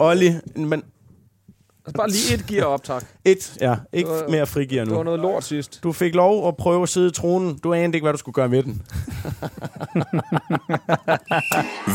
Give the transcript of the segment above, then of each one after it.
Olli, men bare lige et gear op, tak et, ja, ikke var- mere frigiver Det var nu. noget lort sidst. Du fik lov at prøve at sidde i tronen. Du anede ikke, hvad du skulle gøre med den.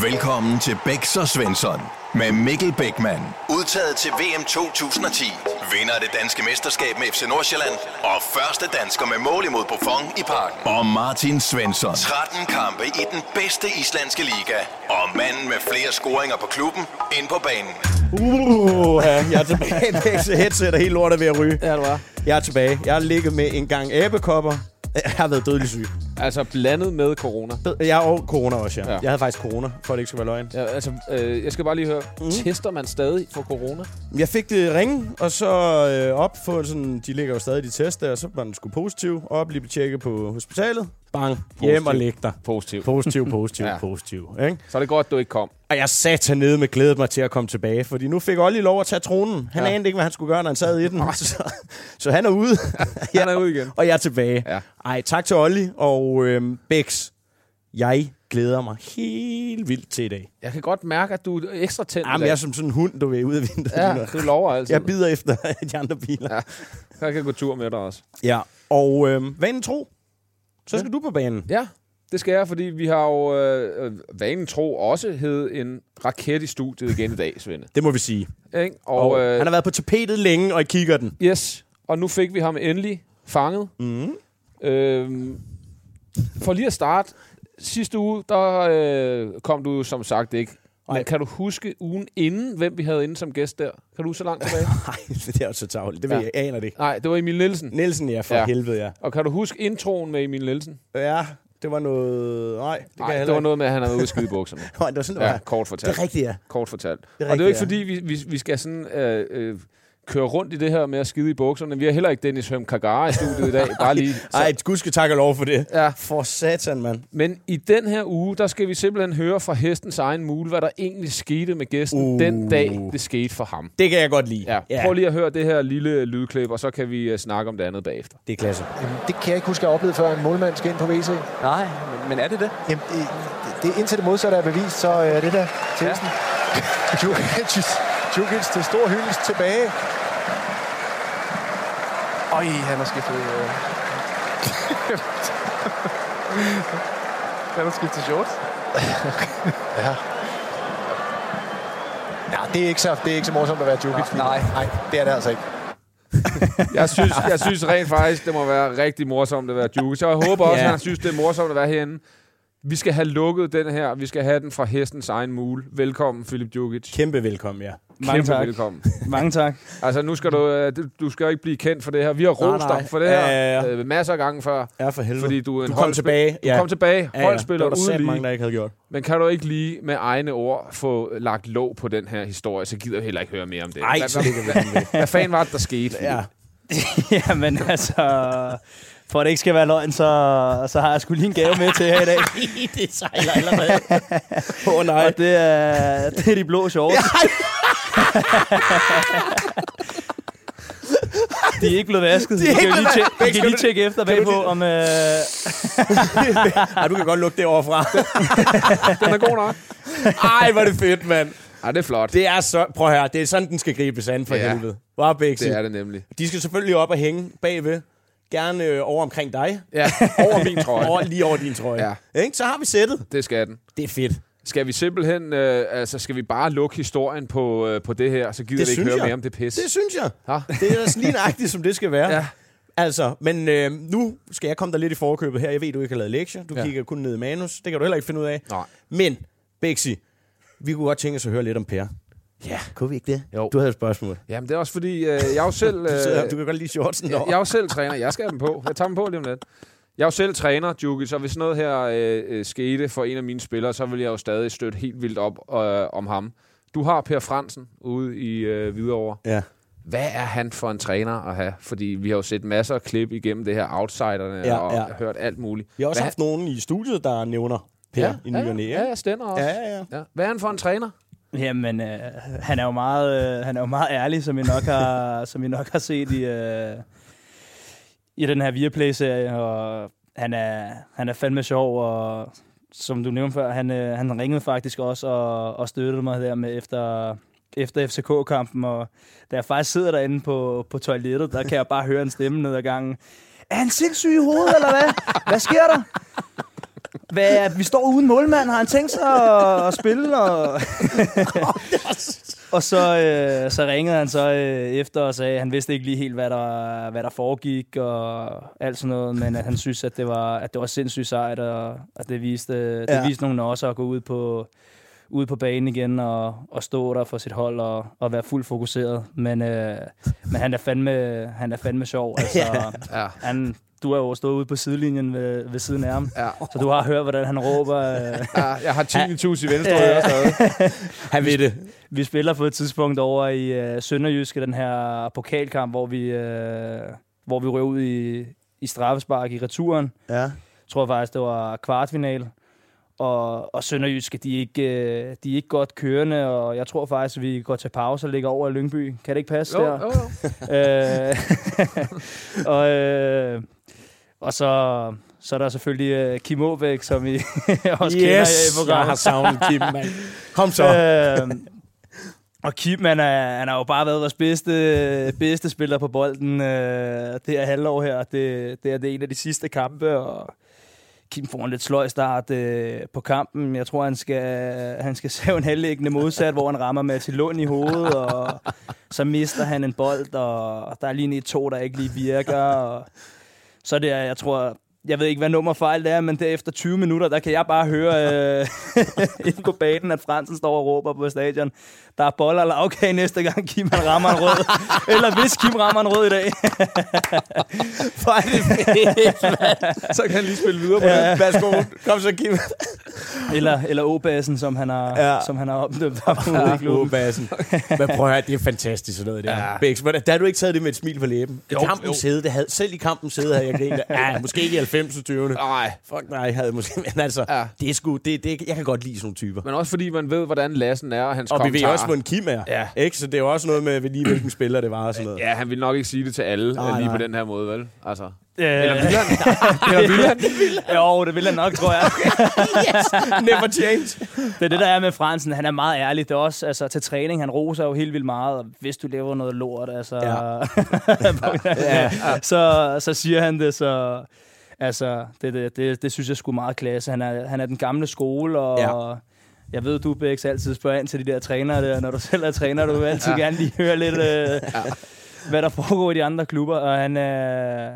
Velkommen til Bæks og Svensson med Mikkel Bækman. Udtaget til VM 2010. Vinder af det danske mesterskab med FC Nordsjælland. Og første dansker med mål imod Buffon i parken. Og Martin Svensson. 13 kampe i den bedste islandske liga. Og manden med flere scoringer på klubben ind på banen. Uh, jeg er tilbage. Begge headset er helt lortet ved at ryge. Ja, det var. Jeg er tilbage. Jeg har ligget med en gang æbekopper. Jeg har været dødelig syg. Altså blandet med corona. Jeg og corona også, ja. Ja. Jeg havde faktisk corona, for at det ikke skal være løgn. Ja, altså, øh, jeg skal bare lige høre, mm. tester man stadig for corona? Jeg fik det ringe, og så øh, op for sådan, de ligger jo stadig de test der, så var den sgu positiv. Op, lige blive tjekket på hospitalet. Bang, hjem og læg dig. Positiv. Positiv, positiv, Ja. positiv. Ikke? Så er det godt, du ikke kom. Og jeg satte ned med glædet mig til at komme tilbage, fordi nu fik Olli lov at tage tronen. Han Ja. anede ikke, hvad han skulle gøre, når han sad i den. så, så han er ude. Han er ude igen. og jeg er tilbage. Ja. Ej, tak til Olli og øhm, Bex. Jeg glæder mig helt vildt til i dag. Jeg kan godt mærke, at du er ekstra tændt Jamen, jeg er som sådan en hund, du er ude af vinduet. Ja, du lover altid. Jeg bider efter de andre biler. Ja. Jeg kan gå tur med dig også. Ja, og øhm, vanen tro, så skal ja. du på banen. Ja, det skal jeg, fordi vi har jo øh, øh, vanen tro også hed en raket i studiet igen i dag, Svende. Det må vi sige. Ikke? Og, Og, øh, han har været på tapetet længe, og I kigger den. yes, og nu fik vi ham endelig fanget. Mm. Øhm, for lige at starte, sidste uge, der øh, kom du som sagt ikke. Men Nej. kan du huske ugen inden, hvem vi havde inde som gæst der? Kan du så langt tilbage? Nej, det er jo så tavligt. Det ved Ja. jeg, jeg aner det ikke. Nej, det var Emil Nielsen. Nielsen, ja, for Ja. ja. helvede, ja. Og kan du huske introen med Emil Nielsen? Ja, det var noget... Nej, det kan Nej, jeg det var noget med, at han havde i bukserne. Nej, det var sådan, det Ja, var. kort Det fortalt. er rigtigt, ja. Kort fortalt. Det er og det er jo ikke rigtigt, fordi, vi, vi, vi skal sådan øh, øh, køre rundt i det her med at skide i bukserne. Vi har heller ikke Dennis Høm Kagara i studiet i dag. Bare lige. Så, Ej, gud skal takke og lov for det. Ja. For satan, mand. Men i den her uge, der skal vi simpelthen høre fra hestens egen mule, hvad der egentlig skete med gæsten Uh. den dag, det skete for ham. Det kan jeg godt lide. Ja, prøv lige at høre det her lille lydklip, og så kan vi uh, snakke om det andet bagefter. Det er klasse. Jamen, det kan jeg ikke huske, at oplevet før, en målmand skal ind på WC. Nej, men, men er det det? Jamen, det, det, indtil det modsatte er bevist, så øh, er det der testen. Djukic, Djukic til stor hyldest tilbage. Øj, han har skiftet... Øh... han har skiftet shorts. Ja. Ja, det er ikke så, det er ikke så morsomt at være Djukic. Nej. Nej, det er det altså ikke. Jeg synes, jeg synes rent faktisk, det må være rigtig morsomt at være. Så jeg håber også, Ja. at han synes, det er morsomt at være herinde. Vi skal have lukket den her. Vi skal have den fra hestens egen mule. Velkommen, Philip Djukic. Kæmpe velkommen, ja. Mange Kæmpe tak. velkommen. Mange tak. Altså, nu skal du, øh, du, skal jo ikke blive kendt for det her. Vi har rost nej. dig for det her Ja, ja, ja. øh, masser af gange før. Ja, for helvede. Fordi du er en du kom tilbage. Du kom tilbage. Ja, ja. Holdspiller Det var der mange, der ikke havde gjort. Men kan du ikke lige med egne ord få lagt låg på den her historie, så gider jeg heller ikke høre mere om det. Ej, hvad, så vi den væk. hvad fanden var det, der skete? Ja. Jamen altså, for at det ikke skal være løgn, så, så har jeg sgu lige en gave med til her i dag. det sejler allerede. Åh oh, nej. Og det er, det er de blå shorts. De er ikke blevet vasket. De er ikke kan lige blevet vasket. vi kan lige tjekke efter bagpå, om... Øh, Ej, du kan godt lukke det overfra. Den er god nok. Ej, hvor er det fedt, mand. Ej, det er flot. Det er så... Prøv at høre. Det er sådan, den skal gribes an for Ja. helvede. Hvor Bixi. Det er det nemlig. De skal selvfølgelig op og hænge bagved. Gerne øh, over omkring dig. Ja, over min trøje. Over, lige over din trøje. Ja. Ikke? Så har vi sættet. Det skal den. Det er fedt. Skal vi simpelthen, øh, altså skal vi bare lukke historien på, øh, på det her, så gider Det vi ikke høre jeg. mere om det pis. Det synes jeg. Ha? Det er også lige nøjagtigt, som det skal være. Ja. Altså, men øh, nu skal jeg komme dig lidt i forkøbet her. Jeg ved, du ikke har lavet lektier. Du ja. kigger kun ned i manus. Det kan du heller ikke finde ud af. Nej. Men, Bexi, vi kunne godt tænke os at høre lidt om Per. Ja. Kunne vi ikke det? Jo. Du havde et spørgsmål. Jamen, det er også fordi, øh, jeg jo selv... Du, sidder, Øh, du kan godt lide shortsen jeg, jeg er jo selv træner. Jeg skal have dem på. Jeg tager dem på lige om lidt. Jeg er jo selv træner, Juki, så hvis noget her øh, øh, skete for en af mine spillere, så vil jeg jo stadig støtte helt vildt op øh, om ham. Du har Per Fransen ude i øh, Hvidovre. Ja. Hvad er han for en træner at have? Fordi vi har jo set masser af klip igennem det her outsiderne Ja, og ja. hørt alt muligt. Vi har også Hvad haft nogen i studiet, der nævner Per ja, i ny ja, ja, ja, ja, ja. Ja. Hvad er han for en træner? Jamen, øh, han er jo meget, øh, han er jo meget ærlig, som I nok har, som I nok har set i, øh, i den her Viaplay-serie, og han er, han er fandme sjov, og som du nævnte før, han, øh, han ringede faktisk også og, og støttede mig der med efter, efter FCK-kampen, og da jeg faktisk sidder derinde på, på toilettet, der kan jeg bare høre en stemme ned ad gangen. Er han sindssyg i hovedet, eller hvad? Hvad sker der? Hvad, vi står uden målmand. Har han tænkt sig at, at spille? Og, og så, øh, så ringede han så øh, efter og sagde, at han vidste ikke lige helt, hvad der, hvad der foregik og alt sådan noget, men at han synes, at det var, at det var sindssygt sejt, og at det viste, det Ja. viste nogen også at gå ud på, ud på banen igen og, og stå der for sit hold og, og være fuldt fokuseret. Men, øh, men han, er fandme, han er fandme sjov. Altså, Ja. han, du har jo stået ude på sidelinjen ved, ved siden af ham, Ja. så du har hørt, hvordan han råber. Øh, ja. Jeg har 10 tus i venstre øre stadig. Han ved det. Vi spiller på et tidspunkt over i øh, Sønderjyske, den her pokalkamp, hvor vi, øh, hvor vi rører ud i, i straffespark i returen. Ja. Jeg tror faktisk, det var kvartfinal. Og, og Sønderjyske, de er, ikke, øh, de er ikke godt kørende, og jeg tror faktisk, at vi går til pause og ligger over i Lyngby. Kan det ikke passe Jo, der? jo, jo. øh, og, øh, og så, så er der selvfølgelig øh, Kim Aabæk, som I også kender her i Yes, jeg programmet. har savnet Kim, mand. Kom så. Øh, og Kim, han, er, han har jo bare været vores bedste, bedste spiller på bolden øh, det her halvår her. Det, det er det en af de sidste kampe, og Kim får en lidt sløj start øh, på kampen. Jeg tror, han skal, han skal save en halvlæggende modsat, hvor han rammer med til lund i hovedet, og så mister han en bold, og der er lige en to, der ikke lige virker. Og så er det, jeg tror, jeg ved ikke, hvad nummer fejl det er, men derefter 20 minutter, der kan jeg bare høre øh, ind på banen, at Fransen står og råber på stadion. Der er boller eller okay næste gang Kim han rammer en rød. eller hvis Kim rammer en rød i dag. Hvor er det fedt. Så kan han lige spille videre på Ja. det. Værsgo. Kom så, Kim. eller, eller Obasen, som han har, Ja. ja. som han har opdømt ham ude i Ja, klubben. basen. Men prøv at høre, det er fantastisk sådan noget der. Ja. Ja. Bæks, men der har du ikke taget det med et smil på læben. I Jo, kampen jo. sæde, det havde, selv i kampen sæde havde jeg grinet. Ja, måske ikke i 90. 20. Nej. Fuck nej, jeg havde måske, men altså, Ja. ja. det er sgu, det, det, jeg kan godt lide sådan nogle typer. Men også fordi man ved, hvordan Lassen er, og hans Og vi ved også, hvor en Kim er. Ja. Ikke? Så det er jo også noget med, lige hvilken spiller det var og sådan noget. Ja, han vil nok ikke sige det til alle Nej, nej, lige nej. på den her måde, vel? Altså. Øh, Eller vil han? Eller vil han? jo, det vil han nok, tror jeg. Never change. Det er det, der er med Fransen. Han er meget ærlig. Det er også altså, til træning. Han roser jo helt vildt meget. Og hvis du laver noget lort, altså, Ja. ja. så, så siger han det. Så, altså, det, det, det, det synes jeg sgu meget klasse. Han er, han er den gamle skole, og Ja. Jeg ved, du Bæks altid spørger ind til de der trænere der. Når du selv er træner, du vil altid ja. gerne lige høre lidt, øh, hvad der foregår i de andre klubber. Og han er...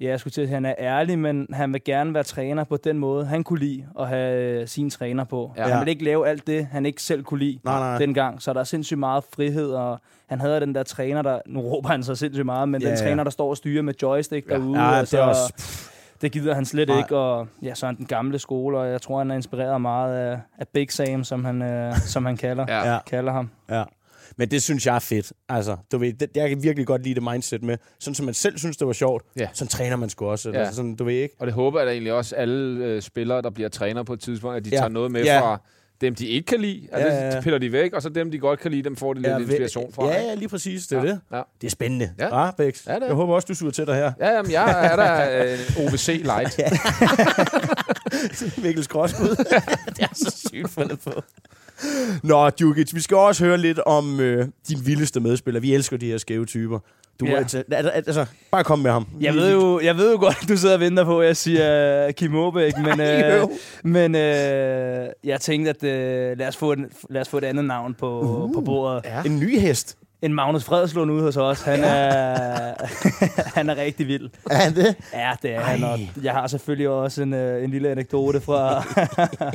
Ja, jeg skulle til at han er ærlig, men han vil gerne være træner på den måde, han kunne lide at have øh, sin træner på. Ja. Han vil ikke lave alt det, han ikke selv kunne lide Nej, nej. dengang. Så der er sindssygt meget frihed, og han havde den der træner, der... Nu råber han så sindssygt meget, men Ja, den ja. træner, der står og styrer med joystick Ja. derude. Ja, og det så, er også... det gider han slet Nej. ikke, og ja, så er han den gamle skole, og jeg tror, han er inspireret meget af, af Big Sam, som han, øh, som han kalder, Ja. Kalder ham. Ja. Men det synes jeg er fedt. Altså, du ved, det, jeg kan virkelig godt lide det mindset med. Sådan som man selv synes, det var sjovt, Ja. sådan træner man sgu også. Ja. Altså, sådan, du ved ikke. Og det håber jeg da egentlig også, alle øh, spillere, der bliver træner på et tidspunkt, at de Ja. tager noget med Ja. fra dem, de ikke kan lide. Altså, Ja, ja, ja, ja. ja. piller de væk, og så dem, de godt kan lide, dem får de lidt Ja, inspiration fra. Ja, ja, lige præcis. Det er Ja. det. Ja. Det er spændende. Ja. Ah, Bex. Ja, det er. Jeg håber også, du suger til dig her. Ja, jamen, jeg er der øh, OVC Light. Mikkel Skråskud. det er så sygt fundet på. Nå, Djukic, vi skal også høre lidt om øh, din vildeste medspiller. Vi elsker de her skæve typer. Du Ja. ja. altså, bare kom med ham. Jeg ved, jo, jeg ved jo godt, at du sidder og venter på, at jeg siger Kim Aabæk, men, øh, men øh, jeg tænkte, at øh, lad, os få et, lad os få et andet navn på, uh, på bordet. Ja. En ny hest. En Magnus Fredslund ude hos os. Han er, han er rigtig vild. Er han det? Ja, det er han. Og jeg har selvfølgelig også en, øh, en lille anekdote fra,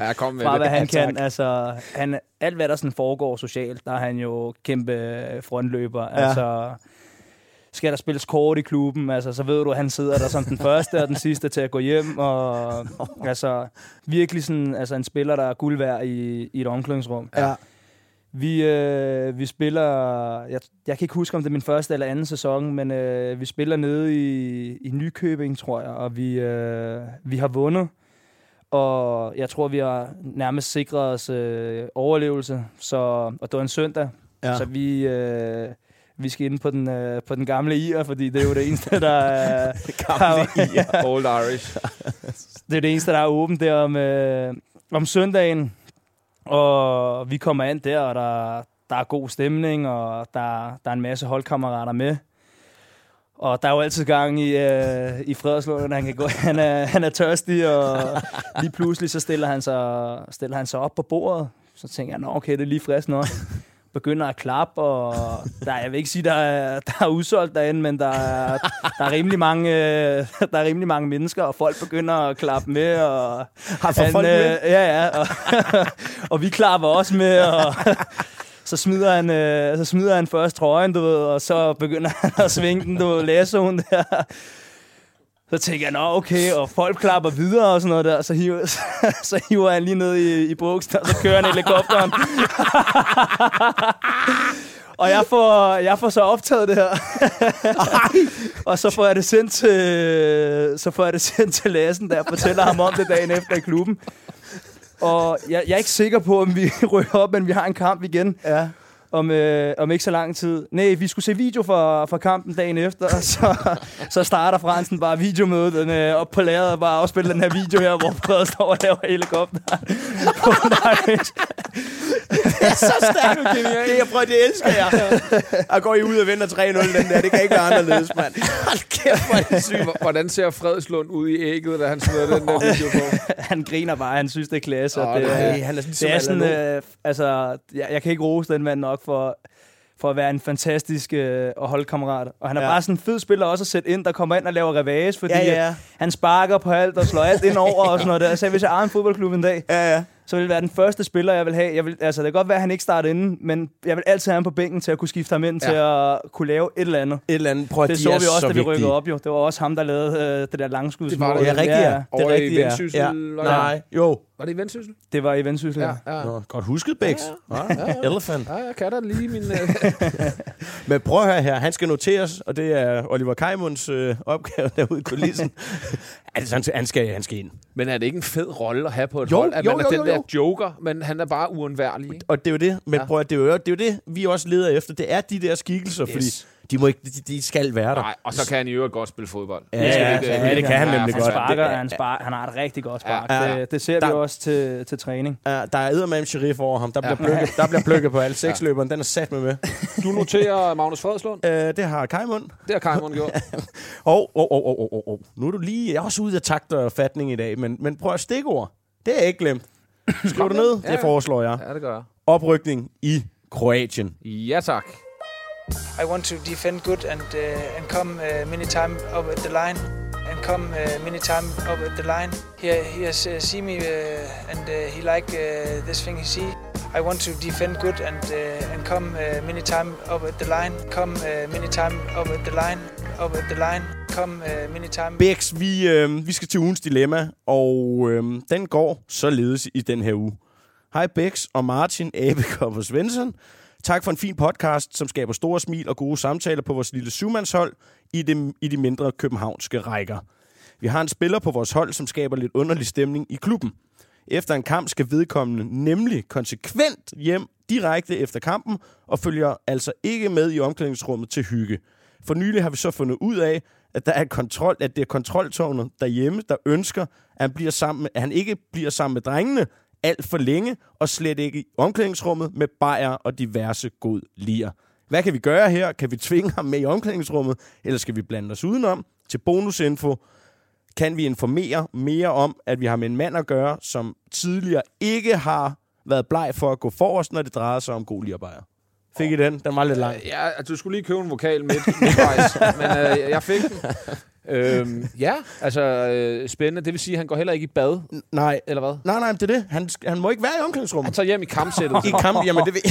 Ja, kom med fra hvad det. han Ja, kan. Altså, han, alt, hvad der sådan foregår socialt, der er han jo kæmpe frontløber. Ja. Altså, skal der spilles kort i klubben, altså, så ved du, at han sidder der som den første og den sidste til at gå hjem. Og, altså, virkelig sådan, altså, en spiller, der er guld værd i, i et omklædningsrum. Ja. Vi, øh, vi spiller, jeg, jeg kan ikke huske, om det er min første eller anden sæson, men øh, vi spiller nede i, i Nykøbing, tror jeg, og vi, øh, vi har vundet. Og jeg tror, vi har nærmest sikret os øh, overlevelse. Så, og det var en søndag, Ja. så vi, øh, vi skal ind på den, øh, på den gamle IR, fordi det er jo det eneste, der er... Gamle IR. Old Irish. Det er det eneste, der er åbent der om, øh, om søndagen. Og vi kommer ind der, og der, der er god stemning, og der, der er en masse holdkammerater med. Og der er jo altid gang i, øh, i Frederslund, når han, kan gå, han, er, han er tørstig, og lige pludselig så stiller han sig, stiller han sig op på bordet. Så tænker jeg, nå okay, det er lige frisk nok. Begynder at klappe, og der, jeg vil ikke sige, der er, der er udsolgt derinde, men der er, der er, rimelig mange, øh, der er rimelig mange mennesker, og folk begynder at klappe med. Og Har for folk med? øh, Ja, ja. Og, og vi klapper også med, og så smider han, øh, så smider han først trøjen, du ved, og så begynder han at svinge den, du ved, læseren der. Så tænker jeg, nå okay, og folk klapper videre og sådan noget der, så hiver, så, så hiver han lige ned i, i buksen, og så kører han helikopteren. og jeg får, jeg får så optaget det her. og så får jeg det sendt til, så får jeg det sendt til Lassen, der fortæller ham om det dagen efter i klubben. Og jeg, jeg er ikke sikker på, om vi rykker op, men vi har en kamp igen. Ja. Om, øh, om ikke så lang tid. Nej, vi skulle se video fra, fra kampen dagen efter, og så, så starter Fransen bare videomødet den, øh, op på lageret og bare afspiller den her video her, hvor Frederik står og laver helikopter. Det er så stærkt, okay. Det, jeg prøver, det elsker jeg. Jeg går I ud og vinder 3-0 den der. Det kan ikke være anderledes, mand. Hold kæft, hvor er det sygt. Hvordan ser Fredslund ud i ægget, da han smider den der video på? han griner bare, han synes, det er klasse. Og det, nej, han er sådan, det er sådan, øh, altså, jeg, jeg kan ikke rose den mand nok for, for at være en fantastisk øh, og holdkammerat. Og han er Ja. ja. bare sådan en fed spiller også at sætte ind, der kommer ind og laver revage, fordi Ja, ja, ja. ja. han sparker på alt og slår alt ind over og sådan noget der. Så hvis jeg ejer en fodboldklub en dag, Ja, ja. så vil det være den første spiller, jeg vil have. Jeg vil, altså, det kan godt være, at han ikke starter inden, men jeg vil altid have ham på bænken til at kunne skifte ham ind, ja. til at kunne lave et eller andet. Et eller andet. Prøv at Det de så er vi også, så da vi vigtige. rykkede op jo. Det var også ham, der lavede øh, det der langskud. Det var det. Ja, rigtigt, ja. det er rigtigt, ja. Ja. var det- Nej, jo. Var det i Vendsyssel? Det var i Vendsyssel. Ja. Ja, ja. Nå, godt husket, Bæks. Ja, ja, ja. Elephant. Ja, jeg kan da lige min... øh, Men prøv at høre her. Han skal noteres, og det er Oliver Kajmunds øh, opgave derude i kulissen. altså, han, han, skal, han skal ind. Men er det ikke en fed rolle at have på et Jo, hold? At jo, man er jo, den jo, der jo. joker, men han er bare uundværlig, ikke? Og det er jo det. Men Ja. ja. prøv at, det, er jo, det er jo det, vi også leder efter. Det er de der skikkelser, yes. fordi de, må ikke, de, de skal være der. Nej, og så kan han i øvrigt godt spille fodbold. Ja, Det skal ja, ikke, ja, øh, det kan han ja, nemlig godt. Han fanden. sparker, det- han, sparker, han har et rigtig godt spark. Ja, Ja, ja. det, det ser Der- vi også til, til træning. Ja, der er eddermame sheriff over ham. Der bliver, plukket, der bliver plukket på alle seksløberen. Den er sat med med. Du noterer Magnus Fredslund. Øh, det har Kajmund. Det har Kajmund gjort. Og, og, og, og, og, og. Nu er du lige... Jeg er også ude af takt og fatning i dag, men, men prøv at stikord. Det er jeg ikke glemt. Skriv det ned. Ja. Det foreslår jeg. Ja, det gør jeg. Oprykning i Kroatien. Ja, tak. I want to defend good and uh, and come uh, many time up at the line and come uh, many time up at the line. He he has uh, see me uh, and uh, he like uh, this thing he see. I want to defend good and uh, and come uh, many time up at the line. Come uh, many time up at the line. Up at the line. Come uh, many time. Bex, vi, øh, vi skal til ugens dilemma, og øh, den går således i den her uge. Hej Bex og Martin Abekop og Svensson. Tak for en fin podcast, som skaber store smil og gode samtaler på vores lille syvmandshold i de, i de mindre københavnske rækker. Vi har en spiller på vores hold, som skaber lidt underlig stemning i klubben. Efter en kamp skal vedkommende nemlig konsekvent hjem direkte efter kampen og følger altså ikke med i omklædningsrummet til hygge. For nylig har vi så fundet ud af, at der er kontrol, at det er kontroltårnet derhjemme, der ønsker, at han, bliver sammen med, at han ikke bliver sammen med drengene alt for længe, og slet ikke i omklædningsrummet med bajer og diverse god lier. Hvad kan vi gøre her? Kan vi tvinge ham med i omklædningsrummet, eller skal vi blande os udenom? Til bonusinfo kan vi informere mere om, at vi har med en mand at gøre, som tidligere ikke har været bleg for at gå forrest, når det drejer sig om god lirbajer. Fik I den? Den var lidt lang. Ja, altså, du skulle lige købe en vokal midt, midtvejs, men øh, jeg fik den. Øhm, ja, altså øh, spændende. Det vil sige, at han går heller ikke i bad, Nej, eller hvad? nej, nej, det er det. Han, han må ikke være i Han omklædningsrummet. tager hjem i kampsættet. I kamp, jamen det Det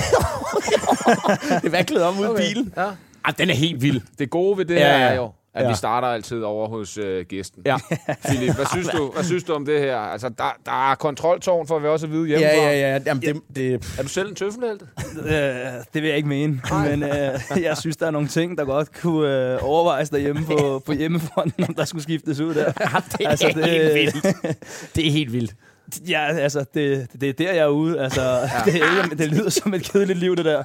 er vaklet om ud. Okay. bilen. Ja. Ah, den er helt vild. Det gode ved det Ja, her er jo, at Ja. vi starter altid over hos øh, gæsten. Ja. Philip, hvad synes, du, hvad synes du om det her? Altså, der, der er kontroltårn, for vi også at vide Ja, hjemmefra. ja, ja. Jamen, det, det, Er du selv en tøffelhelte? Øh, det vil jeg ikke mene, men øh, jeg synes, der er nogle ting, der godt kunne øh, overvejes derhjemme på, på hjemmefronten, om der skulle skiftes ud der. det er Altså, det- helt vildt. Det er helt vildt. Ja, altså, det, det er der, jeg er ude. Altså, ja. det, er ikke, det lyder som et kedeligt liv, det der.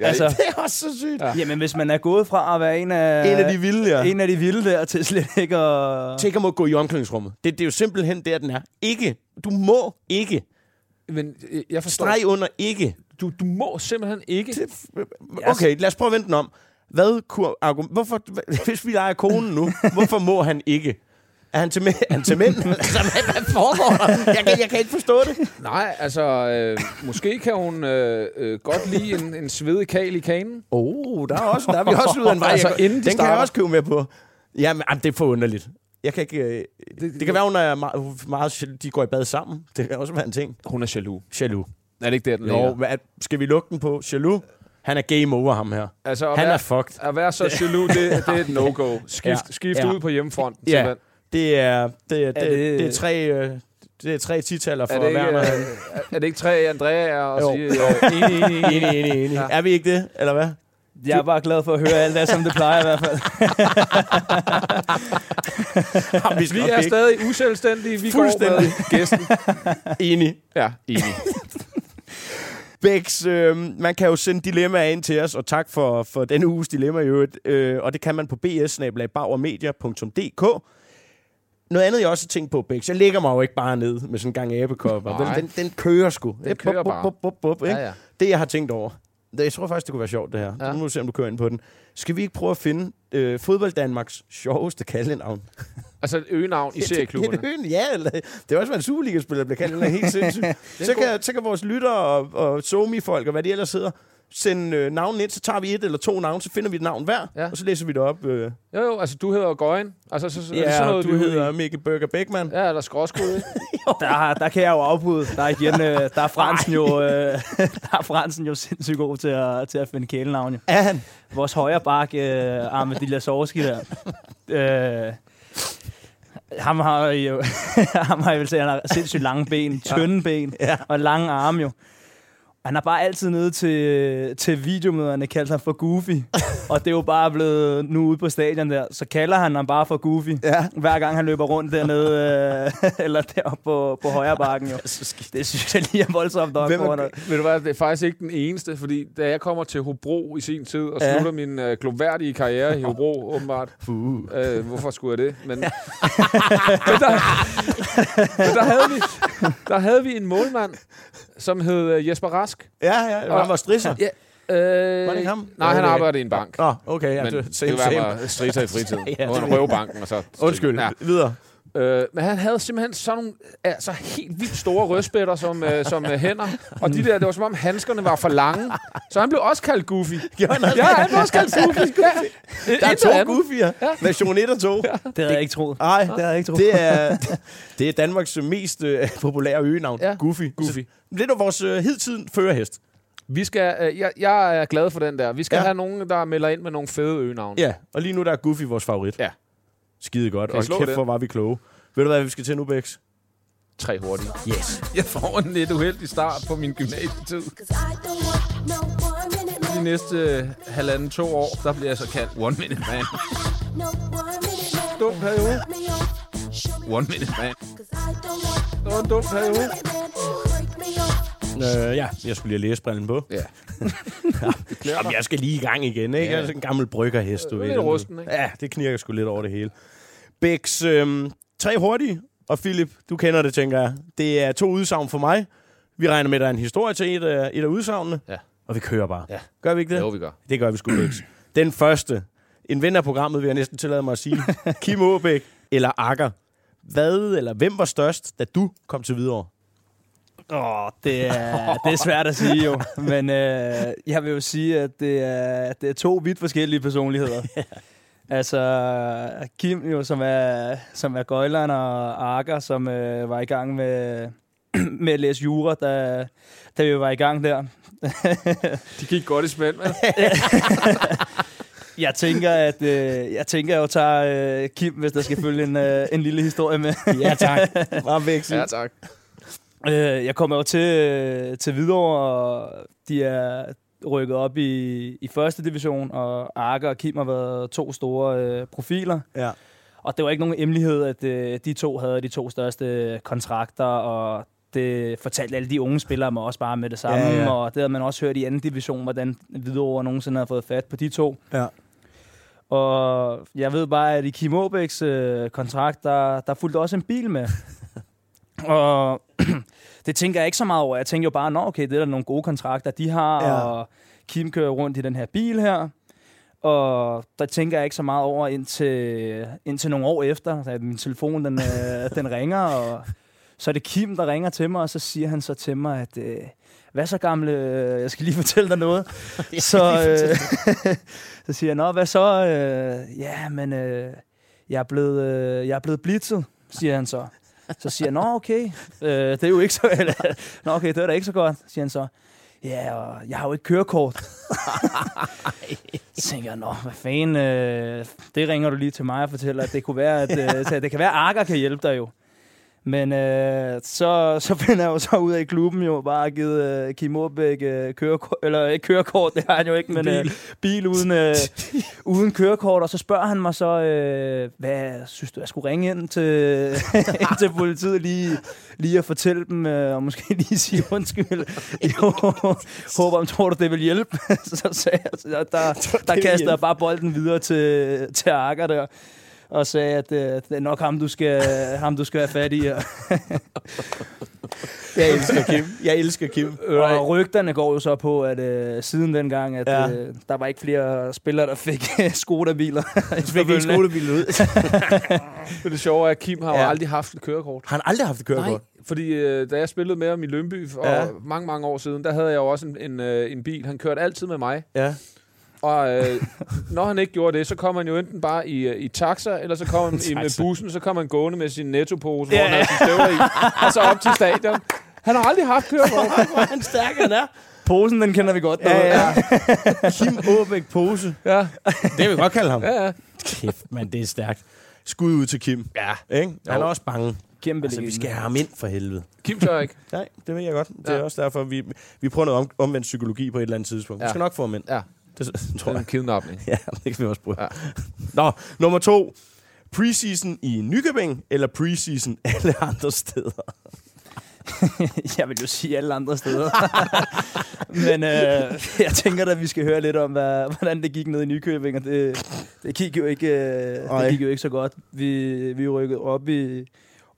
Ja, altså, Det er også så sygt. Ja. jamen, hvis man er gået fra at være en af, En af de vilde, ja. en af de vilde der, til slet ikke at... Tænk om at gå i omklædningsrummet. Det, det er jo simpelthen der, den er. Ikke. Du må ikke. men øh, jeg forstår... Streg under ikke. Du, du må simpelthen ikke... Okay, lad os prøve at vente den om. Hvad kunne argument... Hvorfor, hvis vi leger konen nu, hvorfor må han ikke? Er han til, mænd? Er han til mænd? altså, hvad, hvad foregår der? Jeg kan, jeg kan ikke forstå det. Nej, altså, øh, måske kan hun øh, øh, godt lide en, en svedig kal i kanen. Oh, der er, også, der er vi også ude af en vej. Altså, Jeg- inden de den kan starter. jeg også købe med på. Jamen, jamen, det er for underligt. Jeg kan ikke... øh, Det, det kan være, hun er meget, meget... De går i bad sammen. Det kan også være en ting. Hun er jaloux. Jaloux. Er det ikke der, den Jo, hvad, skal vi lukke den på? Jaloux? Han er game over, ham her. Altså, Han være, er fucked. At være så jaloux, det, det er et no-go. Skift, ja. skift Ja. ud på hjemmefronten. Ja. simpelthen. Det er, det, er, det, Er det, det- er tre... øh, Det er tre titaller for Er det, ikke, Werner. øh, er, er det ikke tre Andrea og Jo. sige... Øh, enig, enig, enig. Enig, enig, enig. Ja. Er vi ikke det, eller hvad? Jeg er bare glad for at høre alt det, som det plejer i hvert fald. Jamen, vi, Vi er stadig uselvstændige. Vi går Fuldstændig. med gæsten. enige. Ja, enig. Bæks, øh, man kan jo sende dilemmaer ind til os, og tak for, for denne uges dilemma i øvrigt. Øh, og det kan man på bs Noget andet, jeg også har tænkt på, Bæks, jeg lægger mig jo ikke bare ned med sådan en gang abekopper. Nej. Den, den, den kører sgu. Den kører bare. Bup, bup, bup, ikke? Ja, ja. Det, jeg har tænkt over. Det, jeg tror faktisk, det kunne være sjovt, det her. Ja. Nu må vi se, om du kører ind på den. Skal vi ikke prøve at finde øh, fodbold Danmarks sjoveste kaldenavn? Altså et øgenavn i serieklubberne. Et høn, ja, eller, det er også, hvad en Superliga-spiller bliver kaldt. Den er helt sindssygt. så, kan, så kan vores lyttere og, og somi-folk og hvad de ellers hedder, sende øh, navnen ind, så tager vi et eller to navne, så finder vi et navn hver, ja. Ja. og så læser vi det op. Øh, Jo, jo, altså du hedder Gøjen. Altså, så, så, er det ja, sådan noget, du vi er ude i? hedder Mikkel Burger Beckmann. Ja, eller skråskud? Der, der kan jeg jo afbryde. Der er igen, øh, der er Fransen jo, øh, der er Fransen jo sindssygt god til at, til at finde kælenavn. Jo. Er han? Vores højre bak, øh, Armadillo Sorski der. Øh, ham har jo, ham har jeg vel han har sindssygt lange ben, tynde ben Ja. og lange arme jo. Han har bare altid nede til, til videomøderne kaldt ham for Goofy. og det er jo bare blevet nu ude på stadion der, så kalder han ham bare for Goofy. Ja. Hver gang han løber rundt dernede, øh, eller deroppe på, på højre bakken jo. Det synes jeg lige er voldsomt nok. Hvem er- Ved du hvad, det er faktisk ikke den eneste, fordi da jeg kommer til Hobro i sin tid og Ja. slutter min øh, globværdige karriere i Hobro, åbenbart. Fuh. Øh, hvorfor skulle jeg det? Men, men, der, men der, havde vi, der havde vi en målmand, som hed øh, Jesper Rask. Ja, ja, og han var strisser. Ja, øh, Var det ikke ham? Nej, han Okay. arbejder i en bank. Nå, okay, ja, men det, det same, kan være, same. han var strisser i fritiden. Ja, det- han røv banken, og så... Undskyld, Ja. videre. Øh, men han havde simpelthen sådan nogle altså, helt vildt store rødspætter som, øh, som øh, hænder. Og de der, det var som om handskerne var for lange. Så han blev også kaldt Goofy. Han? Ja, han blev også kaldt Goofy. Ja. Der er to andet. goofier. Ja. Version 1 og 2. Det havde jeg ikke troet. Nej, Det havde jeg ikke troet. det er, det er Danmarks mest øh, populære øgenavn. Ja. Goofy. Goofy. Så, det er vores øh, hidtid førerhest. Vi skal, øh, jeg, jeg er glad for den der. Vi skal Ja. ja. have nogen, der melder ind med nogle fede øgenavn. Ja, og lige nu der er Goofy vores favorit. Ja. Skide godt. Og kæft, den? hvor var vi kloge. Ved du hvad, vi skal til nu, Bex? Tre hurtige. Yes. Jeg får en lidt uheldig start på min gymnasietid. De næste øh, halvanden, to år, der bliver jeg så kaldt One Minute Man. Dum periode. One Minute Man. Det var en dum periode. Øh, ja, jeg skulle lige have læsebrillen på. Ja. Jamen, jeg skal lige i gang igen, ikke? Ja. Jeg er sådan en gammel bryggerhest, du Øh, ved. lidt rusten, ikke? Ja, det knirker sgu lidt over det hele. Bex, øhm, tre hurtige. Og Philip, du kender det, tænker jeg. Det er to udsagn for mig. Vi regner med, at der er en historie til et af, et af udsagnene. Ja. Og vi kører bare. Ja. Gør vi ikke det? Jo, vi gør. Det gør vi sgu, Bex. Den første. En ven af programmet, vil jeg næsten tillade mig at sige. Kim Aabæk eller Akker. Hvad eller hvem var størst, da du kom til Hvidovre? Åh, oh, det, er, det er svært at sige jo. Men øh, jeg vil jo sige, at det er, det er to vidt forskellige personligheder. altså, Kim jo, som er, som er gøjleren, og Arker, som øh, var i gang med, med at læse jura, da, da vi var i gang der. De gik godt i spænd, men Jeg tænker, at øh, jeg tænker, at jeg tager øh, Kim, hvis der skal følge en, øh, en lille historie med. Ja, tak. Bare væk. ja, tak. Øh, jeg kommer jo til, til Hvidovre, og de er rykket op i, i første division, og Arke og Kim har været to store øh, profiler. Ja. Og det var ikke nogen hemmelighed, at øh, de to havde de to største kontrakter, og det fortalte alle de unge spillere mig også bare med det samme. Ja, ja. Og det havde man også hørt i anden division, hvordan Hvidovre nogensinde havde fået fat på de to. Ja. Og jeg ved bare, at i Kim Aabæks øh, kontrakt, der, der fulgte også en bil med. og det tænker jeg ikke så meget over. Jeg tænker jo bare, nå okay, det er der nogle gode kontrakter, de har, Ja. og Kim kører rundt i den her bil her. Og der tænker jeg ikke så meget over indtil, indtil nogle år efter, da min telefon den, øh, den ringer, og så er det Kim, der ringer til mig, og så siger han så til mig, at øh, hvad så gamle, jeg skal lige fortælle dig noget. så, øh, så siger jeg, nå, hvad så? Øh, ja, men øh, jeg, er blevet, øh, jeg er blevet blitzet, siger han så. Så siger jeg, nå okay, øh, det er jo ikke så... Eller, nå okay, det er da ikke så godt, siger han så. Ja, og jeg har jo ikke kørekort. så tænker jeg, nå, hvad fanden, øh, det ringer du lige til mig og fortæller, at det kunne være, at, øh, så det kan være, at Arker kan hjælpe dig jo. Men øh, så, så finder jeg jo så ud af, at klubben jo bare har givet øh, Kim Aabæk øh, kørekort, eller ikke kørekort, det har han jo ikke, men bil, øh, bil uden, øh, uden kørekort. Og så spørger han mig så, øh, hvad synes du, jeg skulle ringe ind til, ind til politiet lige, lige at fortælle dem, øh, og måske lige sige undskyld. Jo, håber, om tror du, det vil hjælpe? så sagde jeg, der, der, der kaster jeg bare bolden videre til, til Akker der og sagde, at øh, det er nok ham, du skal, ham, du skal have fat i. Jeg elsker Kim. Jeg elsker Kim. og rygterne går jo så på, at øh, siden dengang, at Ja. øh, der var ikke flere spillere, der fik Skoda-biler. Fik ikke skolebilen ud. Men det sjove er, at Kim har Ja. aldrig haft et kørekort. Har han aldrig haft et kørekort? fordi øh, da jeg spillede med ham i Lønby for ja. mange, mange år siden, der havde jeg jo også en, en, øh, en bil. Han kørte altid med mig. Ja. Og øh, når han ikke gjorde det, så kom han jo enten bare i, øh, i taxa, eller så kom han i, med bussen, så kom han gående med sin nettopose, hvor han havde sine støvler i, og så op til stadion. Han har aldrig haft kørekort. Hvor han stærk, han er. Posen, den kender vi godt. Ja, Ja, ja. Kim Aabæk Pose. Ja, Det vil vi godt kalde ham. ja, ja. Kæft, man, det er stærkt. Skud ud til Kim. ja. Ikke? Han er også bange. Kæmpe Altså, vi skal have ham ind for helvede. Kim tør ikke. Nej, det ved jeg godt. Det er Ja. også derfor, vi, vi prøver noget om, omvendt psykologi på et eller andet tidspunkt. Vi Ja. skal nok få ham ind. Ja, Det tror er jeg. en kidnapning. Ja, det kan vi også prøve. Ja. Nå, nummer to. Preseason i Nykøbing, eller preseason alle andre steder? jeg vil jo sige alle andre steder. Men øh, jeg tænker da, at vi skal høre lidt om, hvad, hvordan det gik ned i Nykøbing, og det, det, gik jo ikke, øh, det gik jo ikke så godt. Vi, vi rykkede op i,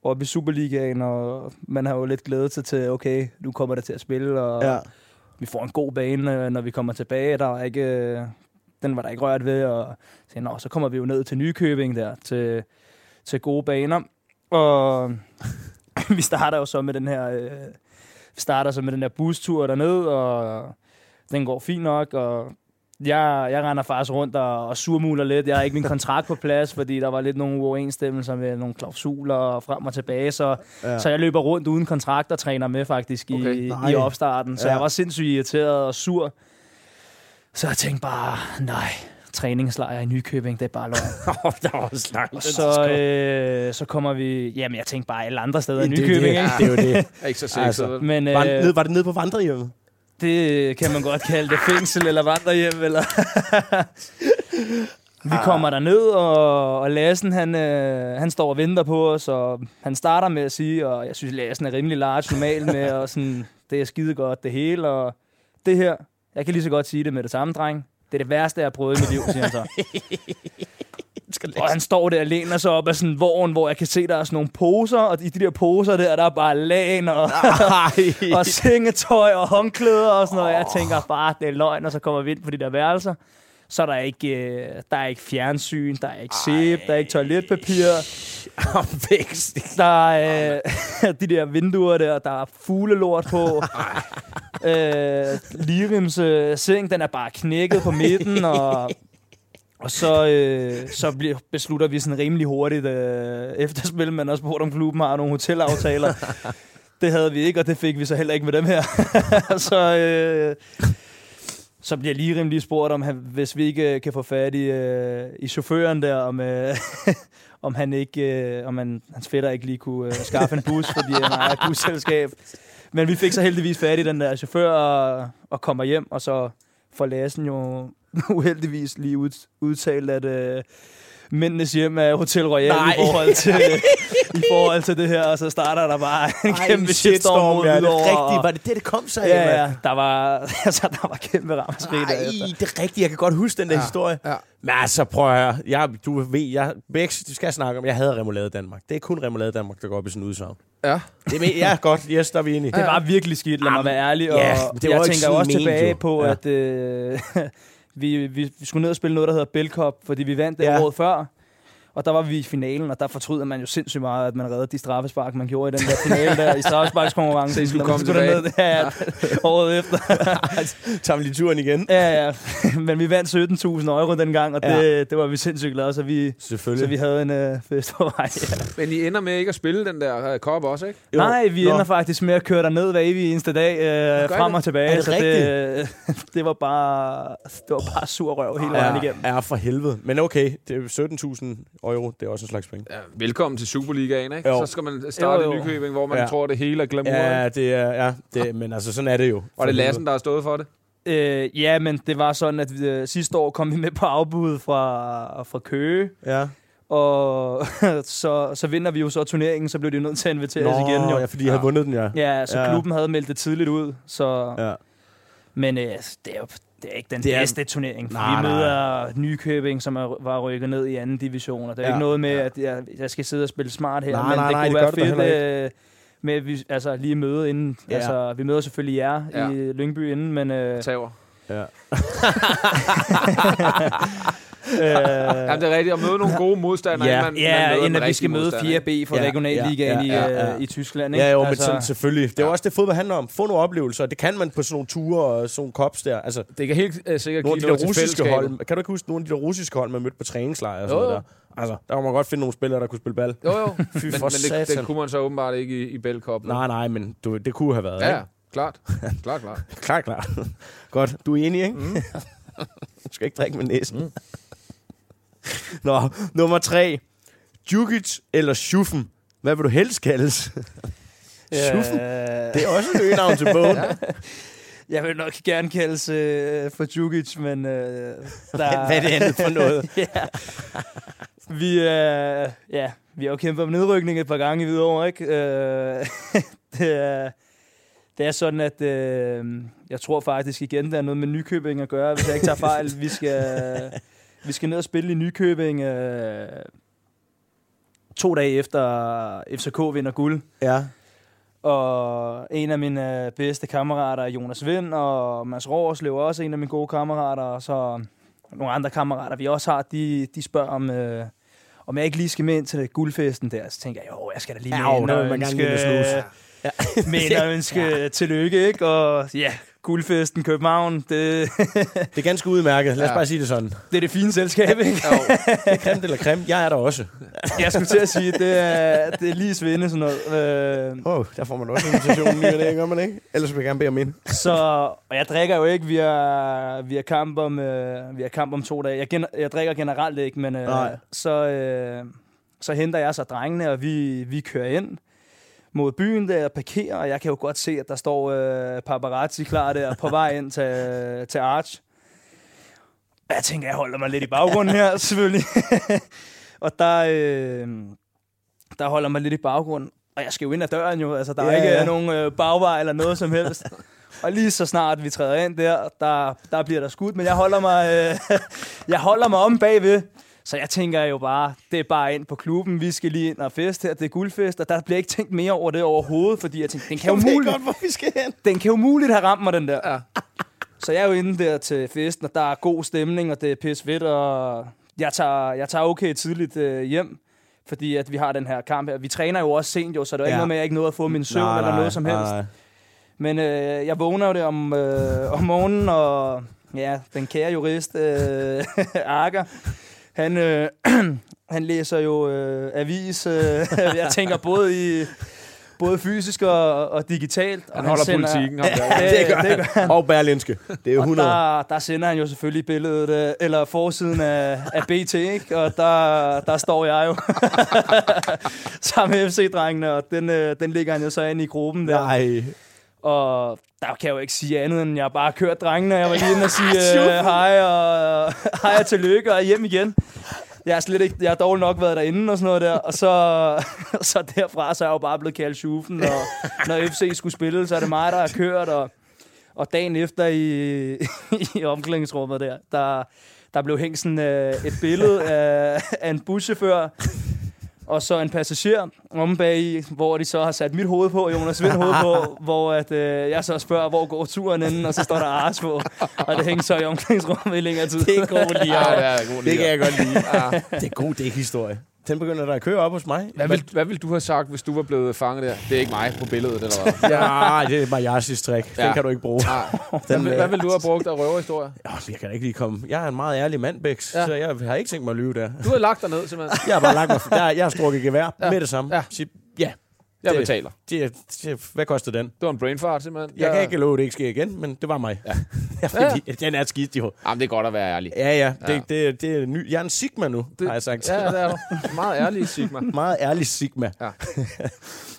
op i Superligaen, og man har jo lidt glædet sig til, okay, nu kommer det til at spille, og Ja vi får en god bane, øh, når vi kommer tilbage. Der er ikke, øh, den var der ikke rørt ved, og så, nå, så kommer vi jo ned til Nykøbing der, til, til gode baner. Og vi starter jo så med den her, øh, vi starter så med den her bustur derned, og den går fint nok, og jeg, jeg render faktisk rundt og, og surmuler lidt. Jeg har ikke min kontrakt på plads, fordi der var lidt nogle uoverensstemmelser med nogle klausuler og frem og tilbage, så, Ja. ja. så jeg løber rundt uden kontrakt og træner med faktisk i, Okay. Nej. i opstarten. Så Ja. ja. jeg var sindssygt irriteret og sur. Så jeg tænkte bare, nej, træningslejr i Nykøbing, det er bare løgn. Oh, der var også langt. Så, øh, så kommer vi... Jamen, jeg tænkte bare alle andre steder i det, det, Nykøbing, ikke? det er jo det. Ikke så sexet. Altså. Men Var, øh, ned, var det nede på vandrehjemmet? Det kan man godt kalde det fængsel eller vandrehjem. Eller vi kommer der ned og, og Lassen, han, øh, han står og venter på os, og han starter med at sige, og jeg synes, Lassen er rimelig large normalt med, og sådan, det er skide godt det hele, og det her, jeg kan lige så godt sige det med det samme, dreng. Det er det værste, jeg har prøvet i mit liv, siger han så. Og han står der og læner sig op af sådan vogn, hvor jeg kan se, der er sådan nogle poser, og i de der poser der, der er bare lagen og, og sengetøj og håndklæder og sådan noget. Jeg tænker bare, det er løgn, og så kommer vi ind på de der værelser. Så er der ikke, øh, der er ikke fjernsyn, der er ikke sæbe, der er ikke toiletpapir. Der er øh, de der vinduer der, der er fuglelort på. øh, Lirims øh, seng, den er bare knækket på midten, og og så, øh, så bliver, beslutter vi sådan rimelig hurtigt øh, efterspil, men også spurgt om klubben har nogle hotelaftaler. det havde vi ikke, og det fik vi så heller ikke med dem her. så, øh, så bliver lige rimelig spurgt, om han, hvis vi ikke øh, kan få fat i, øh, i chaufføren der, om, øh, om han ikke, øh, om han, hans fætter ikke lige kunne øh, skaffe en bus, fordi han har et busselskab. Men vi fik så heldigvis fat i den der chauffør og, og kommer hjem, og så får Lassen jo uheldigvis lige ud, udtalt, at øh, mændenes hjem af Hotel Royal Nej. i forhold, til, i forhold til det her, og så starter der bare en Ej, kæmpe shitstorm mod ja, det er rigtigt. Var det det, det kom sig af, Ja, ja, der var, altså, der var kæmpe ramaskrig Nej, derefter. det er rigtigt. Jeg kan godt huske den der ja. historie. ja. Men altså, prøv at høre. Jeg, du ved, jeg, Bex, du skal snakke om, jeg havde remoulade Danmark. Det er kun remoulade Danmark, der går op i sådan en udsagn. Ja. Det er, med- ja, godt. Yes, der er vi enige. Det var virkelig skidt, lad mig være ærlig. Og Ja, det var jeg tænker også tilbage jo. på, Ja. at øh, vi, vi, vi skulle ned og spille noget, der hedder Bell Cup, fordi vi vandt det Ja. året før. Og der var vi i finalen, og der fortryder man jo sindssygt meget, at man reddede de straffespark, man gjorde i den der finale der, i straffesparkskonkurrencen. Skulle man komme skulle derned, tilbage. Ja, ja, året efter. Tager vi lige turen igen? ja, ja. Men vi vandt 17.000 euro dengang, og det, Ja. det var vi sindssygt glade, så vi, Selvfølgelig. så vi havde en øh, fest på vej. Ja. Men I ender med ikke at spille den der kop også, ikke? Jo. Nej, vi Nå. ender faktisk med at køre derned hver evig eneste dag, øh, frem det? og tilbage. Er det så det, det, var bare, det var bare sur røv hele vejen igennem. Ja, for helvede. Men okay, det er 17.000 euro. Det er også en slags penge. Ja, velkommen til Superligaen, ikke? Jo. Så skal man starte Jo, i jo. Nykøbing, hvor man Ja. tror, det hele er glamour. Ja. Det er, ja det, men altså, sådan er det jo. Og det er Lassen, der har stået for det. Øh, ja, men det var sådan, at vi, øh, sidste år kom vi med på afbud fra, fra Køge, Ja. og så, så vinder vi jo så turneringen, så blev de nødt til at invitere os igen. Jo. ja, fordi jeg havde Ja. vundet den, ja. Ja, så Ja. klubben havde meldt det tidligt ud, så... ja. Men øh, det er jo det er ikke den Det er- bedste turnering. For Nej, vi nej. møder Nykøbing, som er, var rykket ned i anden division. Og det er Ja. ikke noget med, at jeg, jeg skal sidde og spille smart her. Nej, men nej, det nej, kunne det være fedt øh, med, at vi altså, lige møde inden. Ja. Ja. Altså, vi møder selvfølgelig jer Ja. ja. i Lyngby inden, men... Øh, Taver. ja. øh, Ja, det er rigtigt. At møde nogle gode modstandere, Ja. inden man, man Ja, møder inden at vi skal møde modstander, 4B for Ja, ja, regionalligaen ja, ja, i, ja, ja. øh, i Tyskland. Ikke? Ja, jo, men sådan, selvfølgelig. Det er jo også det, fodbold handler om. Få nogle oplevelser. Det kan man på sådan nogle ture og sådan nogle kops der. Altså, Det kan helt uh, sikkert nogle give de der russiske hold. Kan du ikke huske nogle af de der russiske hold, man mødte på træningslejre og sådan Jo, noget der? Altså, der kunne man godt finde nogle spillere, der kunne spille bal. Jo, jo. men, Fy men for det, satan. det, kunne man så åbenbart ikke i, i Bell Cup. Nej, nej, men du, det kunne have været. Ja, ikke? ja. Klart. klart, klart. Klart, klart. Godt. Du er enig, ikke? Mm. du skal ikke drikke med næsen. Mm. Nå, nummer tre. Djukic eller Schuffen? Hvad vil du helst kaldes? Schuffen? Det er også et øgenavn til bogen. ja. Jeg vil nok gerne kaldes øh, for Djukic, men... Øh, der, Hvad er det andet for noget? ja. Vi, øh, ja, vi har jo kæmpet om nedrykning et par gange i Hvidovre, ikke? Øh, det, er, det er sådan, at øh, jeg tror faktisk igen, der er noget med Nykøbing at gøre, hvis jeg ikke tager fejl. Vi skal, vi skal ned og spille i Nykøbing øh, to dage efter FCK vinder guld. Ja. Og en af mine øh, bedste kammerater er Jonas Vind, og Mads Rårslev er også en af mine gode kammerater, og så nogle andre kammerater, vi også har, de, de spørger om, øh, om jeg ikke lige skal med ind til guldfesten der. Så tænker jeg, jo, jeg skal da lige med Ja, jo, ind og ønske, ja. med ind og ønske ja. tillykke, ikke? Og ja, guldfesten København, det, Det er ganske udmærket. Lad os Ja. bare sige det sådan. det er det fine selskab, ikke? Jo. Det er creme eller creme. Jeg er der også. Jeg skulle til at sige, det er, det er lige svinde sådan noget. Øh, Åh, oh, der får man også invitationen lige det, gør man ikke? Ellers vil jeg gerne bede om ind. Så, og jeg drikker jo ikke, vi har, vi har, kamp, om, øh, vi har kamp om to dage. Jeg, gen, jeg drikker generelt ikke, men øh, Nej. så, øh, så henter jeg så drengene, og vi, vi kører ind mod byen der og parkerer, og jeg kan jo godt se, at der står øh, paparazzi klar der på vej ind til, til Arch. Og jeg tænker, jeg holder mig lidt i baggrunden her, selvfølgelig. og der, øh, der holder mig lidt i baggrunden. Og jeg skal jo ind ad døren jo, altså der er Ja, ikke ja. nogen øh, bagvej eller noget som helst. Og lige så snart vi træder ind der, der, der bliver der skudt, men jeg holder mig, øh, jeg holder mig om bagved. Så jeg tænker jo bare, det er bare ind på klubben, vi skal lige ind og fest her, det er guldfest, og der bliver ikke tænkt mere over det overhovedet, fordi jeg tænkte, den kan jo Jeg ved muligt, godt, hvor vi skal hen. den kan jo muligt have ramt mig, den der. Ja. Så jeg er jo inde der til festen, og der er god stemning, og det er pis fedt, og jeg tager, jeg tager okay tidligt øh, hjem, fordi at vi har den her kamp her. Vi træner jo også sent jo, så det er Ja. ikke noget med, at jeg ikke nåede at få min søvn Nej, eller nej, noget som helst. nej. Men øh, jeg vågner jo det om, øh, om morgenen, og ja, den kære jurist, øh, Arker, han, øh, han læser jo øh, avis, øh, jeg tænker både i både fysisk og, og digitalt. Og Han holder politikken. ham der. Ja, det gør det gør han. Og Berlinske. Det er jo og 100. der, der sender han jo selvfølgelig billedet, øh, eller forsiden af, af BT, ikke? Og der, der står jeg jo sammen med FC-drengene, og den, øh, den ligger han jo så inde i gruppen der. Nej. Og der kan jeg jo ikke sige andet, end jeg bare kørt drengene. Jeg var lige inde og sige øh, hej og hej og tillykke og hjem igen. jeg, er slet ikke, jeg har dårligt nok været derinde og sådan noget der. Og så, så derfra, så er jeg jo bare blevet kaldt schufen. Og når FC skulle spille, så er det mig, der har kørt. Og, og dagen efter i, i omklædningsrummet der, der, der blev hængt sådan øh, et billede af, af en buschauffør, og så en passager om bag i, hvor de så har sat mit hoved på, Jonas Vind hoved på, hvor at, øh, jeg så spørger, hvor går turen inden, og så står der Ars på. Og det hænger så i omklædningsrummet i længere tid. Det er god lige. Ja, det er god Det kan jeg godt lide. Ja. Det er god dækhistorie. Den begynder der at køre op hos mig. Hvad, vil, hvad vil du have sagt, hvis du var blevet fanget der? Det er ikke mig på billedet, eller hvad? Ja, det er Majasis trick. Den Ja. kan du ikke bruge. Nej. Hvad, vil- hvad vil du have brugt af røverhistorie? Oh, jeg kan da ikke lige komme. Jeg er en meget ærlig mand, Bæks, Ja. ja. så jeg har ikke tænkt mig at lyve der. Du har lagt dig ned, simpelthen. Jeg har bare lagt mig. Jeg, jeg har strukket gevær Ja. ja. med det samme. Ja. Ja. Jeg Det- betaler. Det, det, hvad koster den? Det var en brain fart, simpelthen. Jeg kan ikke love, at det ikke sker igen, men det var mig. Ja. ja. Fordi, den er skidt jo. Jamen, det er godt at være ærlig. Ja, ja. Det, Ja. det, det er ny. Jeg er en Sigma nu, det, har jeg sagt. Ja, det er du. Meget ærlig, Sigma. Meget ærlig Sigma. Ja.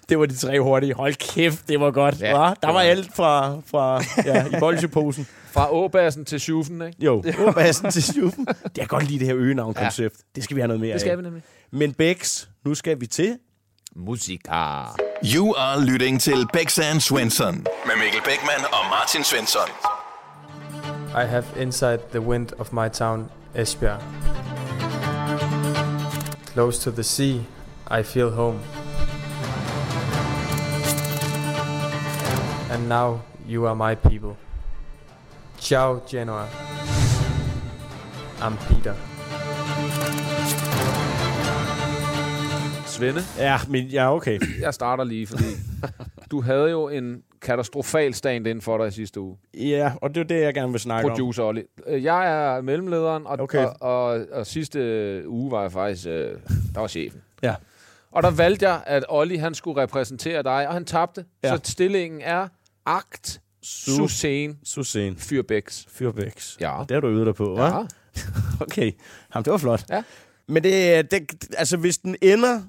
det var de tre hurtige. Hold kæft, det var godt. Ja, Ja, det Der var var det. alt fra, fra ja, i bolsjeposen. Fra åbassen til schufen, ikke? Jo, urbassen til Sjuffen. Det kan godt lide det her øgenavn-koncept. Ja. Det skal vi have noget mere Det skal af. vi nemlig. Men Bex, nu skal vi til... Musika. You are lytting til Bæksan Svensson med Mikkel Bækman og Martin Svensson. I have inside the wind of my town, Esbjerg. Close to the sea, I feel home. And now you are my people. Ciao, Genoa. I'm Peter. Svende, Ja, men ja, okay. jeg starter lige, fordi du havde jo en katastrofal stand ind for dig i sidste uge. Ja, og det er det, jeg gerne vil snakke om. Producer Olli. Jeg er mellemlederen, og, Okay. og, og, og sidste uge var jeg faktisk, øh, der var chefen. Ja. Og der valgte jeg, at Olli han skulle repræsentere dig, og han tabte. Ja. Så stillingen er Agt Susen Susen. Fyrbæks. Fyrbex. Ja. Det har du øvet dig på, hva'? Ja. Okay. Jamen, det var flot. Ja. Men det, det, altså, hvis den ender...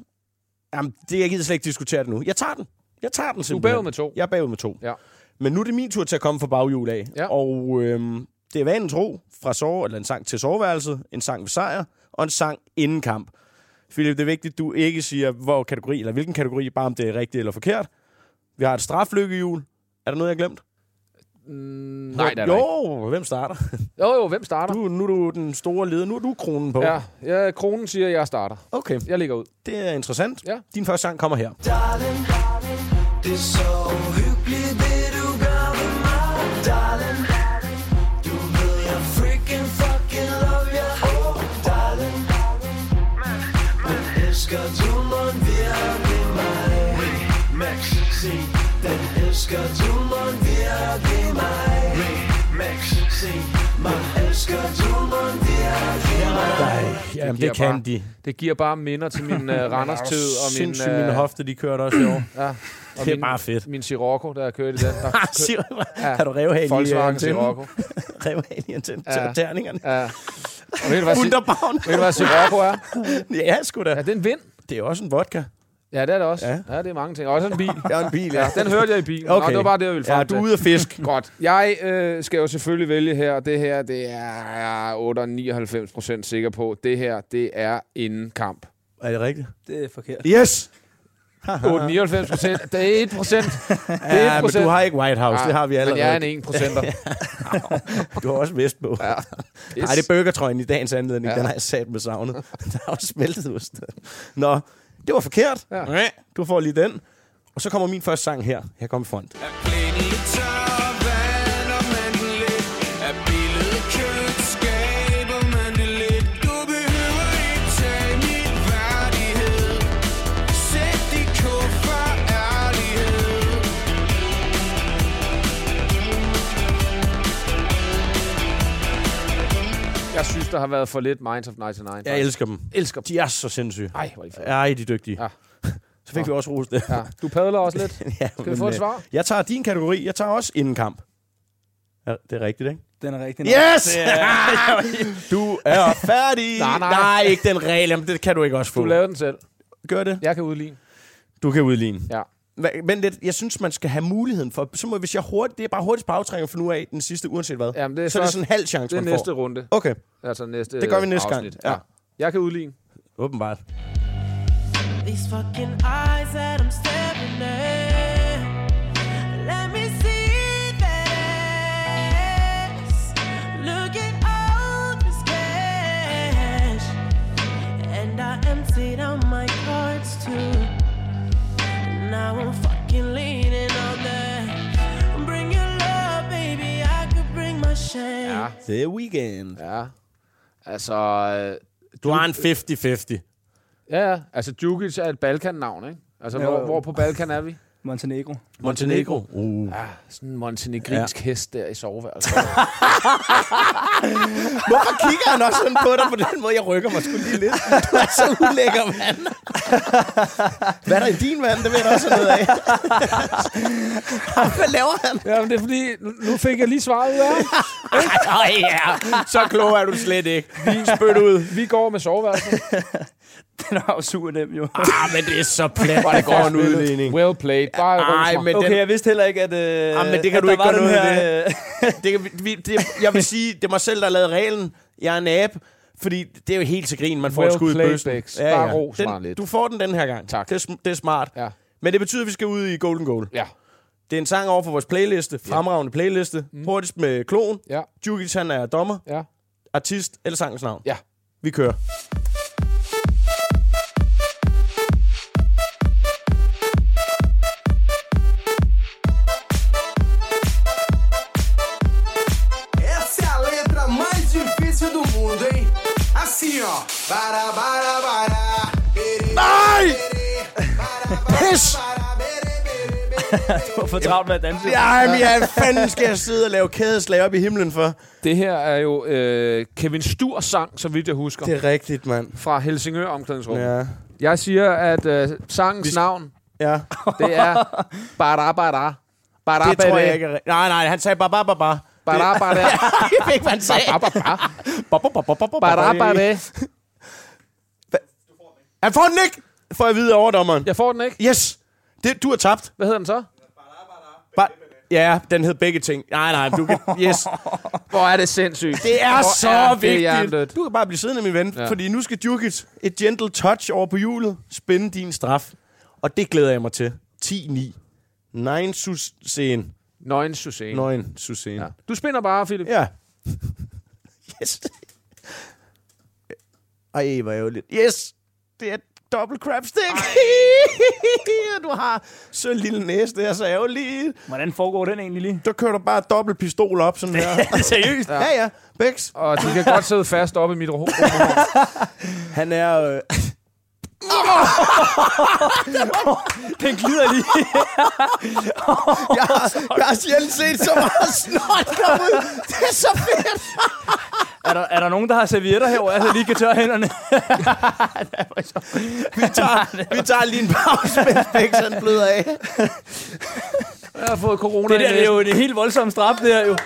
Jamen, det, jeg gider slet ikke diskutere det nu. Jeg tager den. Jeg tager den Du er simpelthen. bagud med to. Jeg er bagud med to. Ja. Men nu er det min tur til at komme fra baghjul af. Ja. Og øhm, det er vanen tro fra sove, eller en sang til soveværelset, en sang ved sejr, og en sang inden kamp. Philip, det er vigtigt, at du ikke siger, hvor kategori, eller hvilken kategori, bare om det er rigtigt eller forkert. Vi har et straflykkehjul. Er der noget, jeg har glemt? Mm, nej, det er der ikke. Jo, hvem starter? Jo, jo, hvem starter? Du, nu er du den store leder. Nu er du kronen på. Ja, ja, kronen siger, at jeg starter. Okay, Jeg ligger ud. det er interessant. Ja. Din første sang kommer her. Det er så hyggeligt, det du gør ved mig, darling Du ved, jeg freaking fucking love jer, oh, darling Men elsker du mon virkelig mig? Max, sig, den elsker du mon? Sig, man elsker mig? Nej, jamen, giver det kan bare- de. Det giver bare minder til min uh, Randers-tid. og min, Sindssygt, mine hofte, de kørte også i år. Ja, og Det er min, bare fedt. Min Sirocco, der kørte i den. Der kør, Siger du, Ja. Har du revhæl i Volkswagen antennen? Sirocco. Revhæl i antennen Ja. terningerne. Ja. Og ved du, hvad, ved du, hvad Sirocco er? Ja, sgu da. Ja, det er en vind. Det er også en vodka. Ja, det er det også. Ja, Ja. ja det er mange ting. Også en bil. Jeg er en bil, ja. Ja, den hørte jeg i bilen. Okay. Nå, det var bare det, jeg ville frem Ja, du er ude at fisk. Godt. Jeg øh, skal jo selvfølgelig vælge her. Det her, det er jeg 98 procent sikker på. Det her, det er inden kamp. Er det rigtigt? Det er forkert. Yes! 98 procent. Det er 1 procent. Det er 1 Ja, men du har ikke White House, det har vi Men jeg er allerede. en 1 procenter. Du har også vest på. Ja. Nej, det er burgertrøjen i dagens anledning. Ja. Ja. Den har jeg sat med savnet. Der er også smeltet ost. Nå, det var forkert. Ja. Du får lige den. Og så kommer min første sang her. Her kommer front. Jeg der har været for lidt Minds of 99. Jeg elsker dem. elsker dem. De er så sindssyge. Ej, hvor er de fede. Ej, de er dygtige. Ja. Så fik vi også rost det. Ja. Du padler også lidt. ja, Skal vi få et øh, svar? Jeg tager din kategori. Jeg tager også inden kamp. Ja, det er rigtigt, ikke? Den er rigtig nok. Yes! du er færdig. Nej, nej. nej, ikke den regel. Jamen, det kan du ikke også få. Du lavede den selv. Gør det. Jeg kan udligne. Du kan udligne. Ja. Men lidt, jeg synes, man skal have muligheden for... Så må, hvis jeg hurtigt... Det er bare hurtigt bagtrænger for nu af den sidste, uanset hvad. Jamen, det er så er det først- sådan en halv chance, Det er man næste får. runde. Okay, Altså næste det gør vi næste gang. afsnit. Ja. Jeg kan udligne. Åbenbart. These fucking eyes that I'm staring at. Let me see ass. Look at all this cash. And I emptied out my cards too. Now I'm fucking leaning on that. Bring your love, baby. I could bring my shame. Ja. Det er weekend. Ja. Altså, øh, Du har en 50-50. ja, ja. Altså, Djukic er et Balkan-navn, ikke? Altså, hvor, hvor på Balkan er vi? Montenegro. Montenegro. Uh. Ja, sådan en montenegrinsk ja. hest der i soveværelset. Hvorfor kigger han også sådan på dig på den måde? Jeg rykker mig sgu lige lidt. Du er så ulækker, mand. Hvad er der i din vand? Det ved jeg også noget af. Hvad laver han? ja, men det er fordi, nu- fik jeg lige svaret ud af ham. Ej, ja. Så klog er du slet ikke. Vi spyt ud. Vi går med soveværelset. Den er jo super nem, jo. Ah, men det er så plat. Hvor det går en udligning. Well played. Bare Ej, men Okay, den, jeg vidste heller ikke, at, øh, Jamen, men det kan at du ikke gøre noget her, øh, det kan, vi, det, jeg vil sige, det er mig selv, der har lavet reglen. Jeg er en abe. Fordi det er jo helt til grin, man får Well et skud i played, bøssen. Bex. Bare ros mig den, lidt. Du får den den her gang. Tak. Det er, det er smart. Ja. Men det betyder, at vi skal ud i Golden Goal. Ja. Det er en sang over for vores playliste. Fremragende playliste. Mm. Hurtigst med klon. Ja. Djukic, han er dommer. Ja. Artist eller sangens navn. Ja. Vi kører. Nej! Pis! Du var for travlt med at danse. Ja, men jeg fanden skal jeg sidde og lave kædeslag op i himlen for. Det her er jo øh, Kevin Sturs sang, så vidt jeg husker, Det er rigtigt, mand. fra Helsingør omklædningsrummet. Ja. Jeg siger, at øh, sangens Vi- navn, Ja. det er Bara Bara. Bara Det tror jeg ikke er. Nej, nej, han sagde bare, bare. Bara Bara. Jeg ved ikke, hvad han sagde. Bara Bara. Ba, ba, Han får den ikke! Får jeg vide af overdommeren. Jeg får den ikke. Yes! Det, du har tabt. Hvad hedder den så? Ba- ja, den hed begge ting. Nej, nej, du kan... Yes. Hvor er det sindssygt. Det er Hvor så er det vigtigt. hjernedødt. Du kan bare blive siddende, min ven, Ja. fordi nu skal Djukic et gentle touch over på hjulet, spænde din straf. Og det glæder jeg mig til. 10-9. Nine Susen. Nøgen Susanne. Nøgen Susen. Ja. Ja. Du spinder bare, Philip. ja. Yes. Ej, hvor ærgerligt. Yes! Det er et dobbelt crab stick. du har så en lille næse, det er så ærgerligt. Hvordan foregår den egentlig lige? Der kører du bare dobbelt pistol op, sådan her. Seriøst? ja, ja. Bex, Og de kan godt sidde fast oppe i mit ro. han er... Øh, Den glider lige. jeg, har- jeg har sjældent set så meget snot ud. Det er så fedt. Er der, er der nogen, der har servietter herovre, jeg så lige kan tørre hænderne? Vi tager, vi tager lige en pause, mens han bløder af. Jeg har fået corona Det der det er jo en helt voldsom straf, det her jo.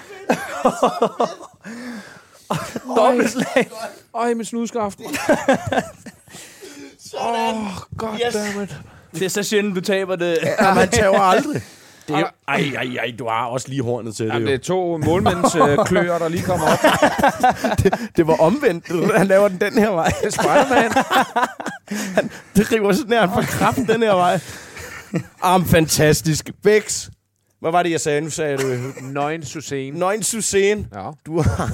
Dobbeltslag. Øj, min snudskaft. Åh, oh, goddammit. Det er så sjældent, du taber det. Ja, man tager aldrig. Det er, jo- ej, ej, ej, du har også lige hornet til Jamen, det, det er to målmænds øh, kløer, der lige kommer op. jo. Det var omvendt. Han laver den den her vej. Spider-Man. Det river sådan her, han får kraften den her vej. Am, fantastisk. Bex. Hvad var det, jeg sagde? Nu sagde du Nøgen Susanne. Nøgen Susen. Ja. Du har,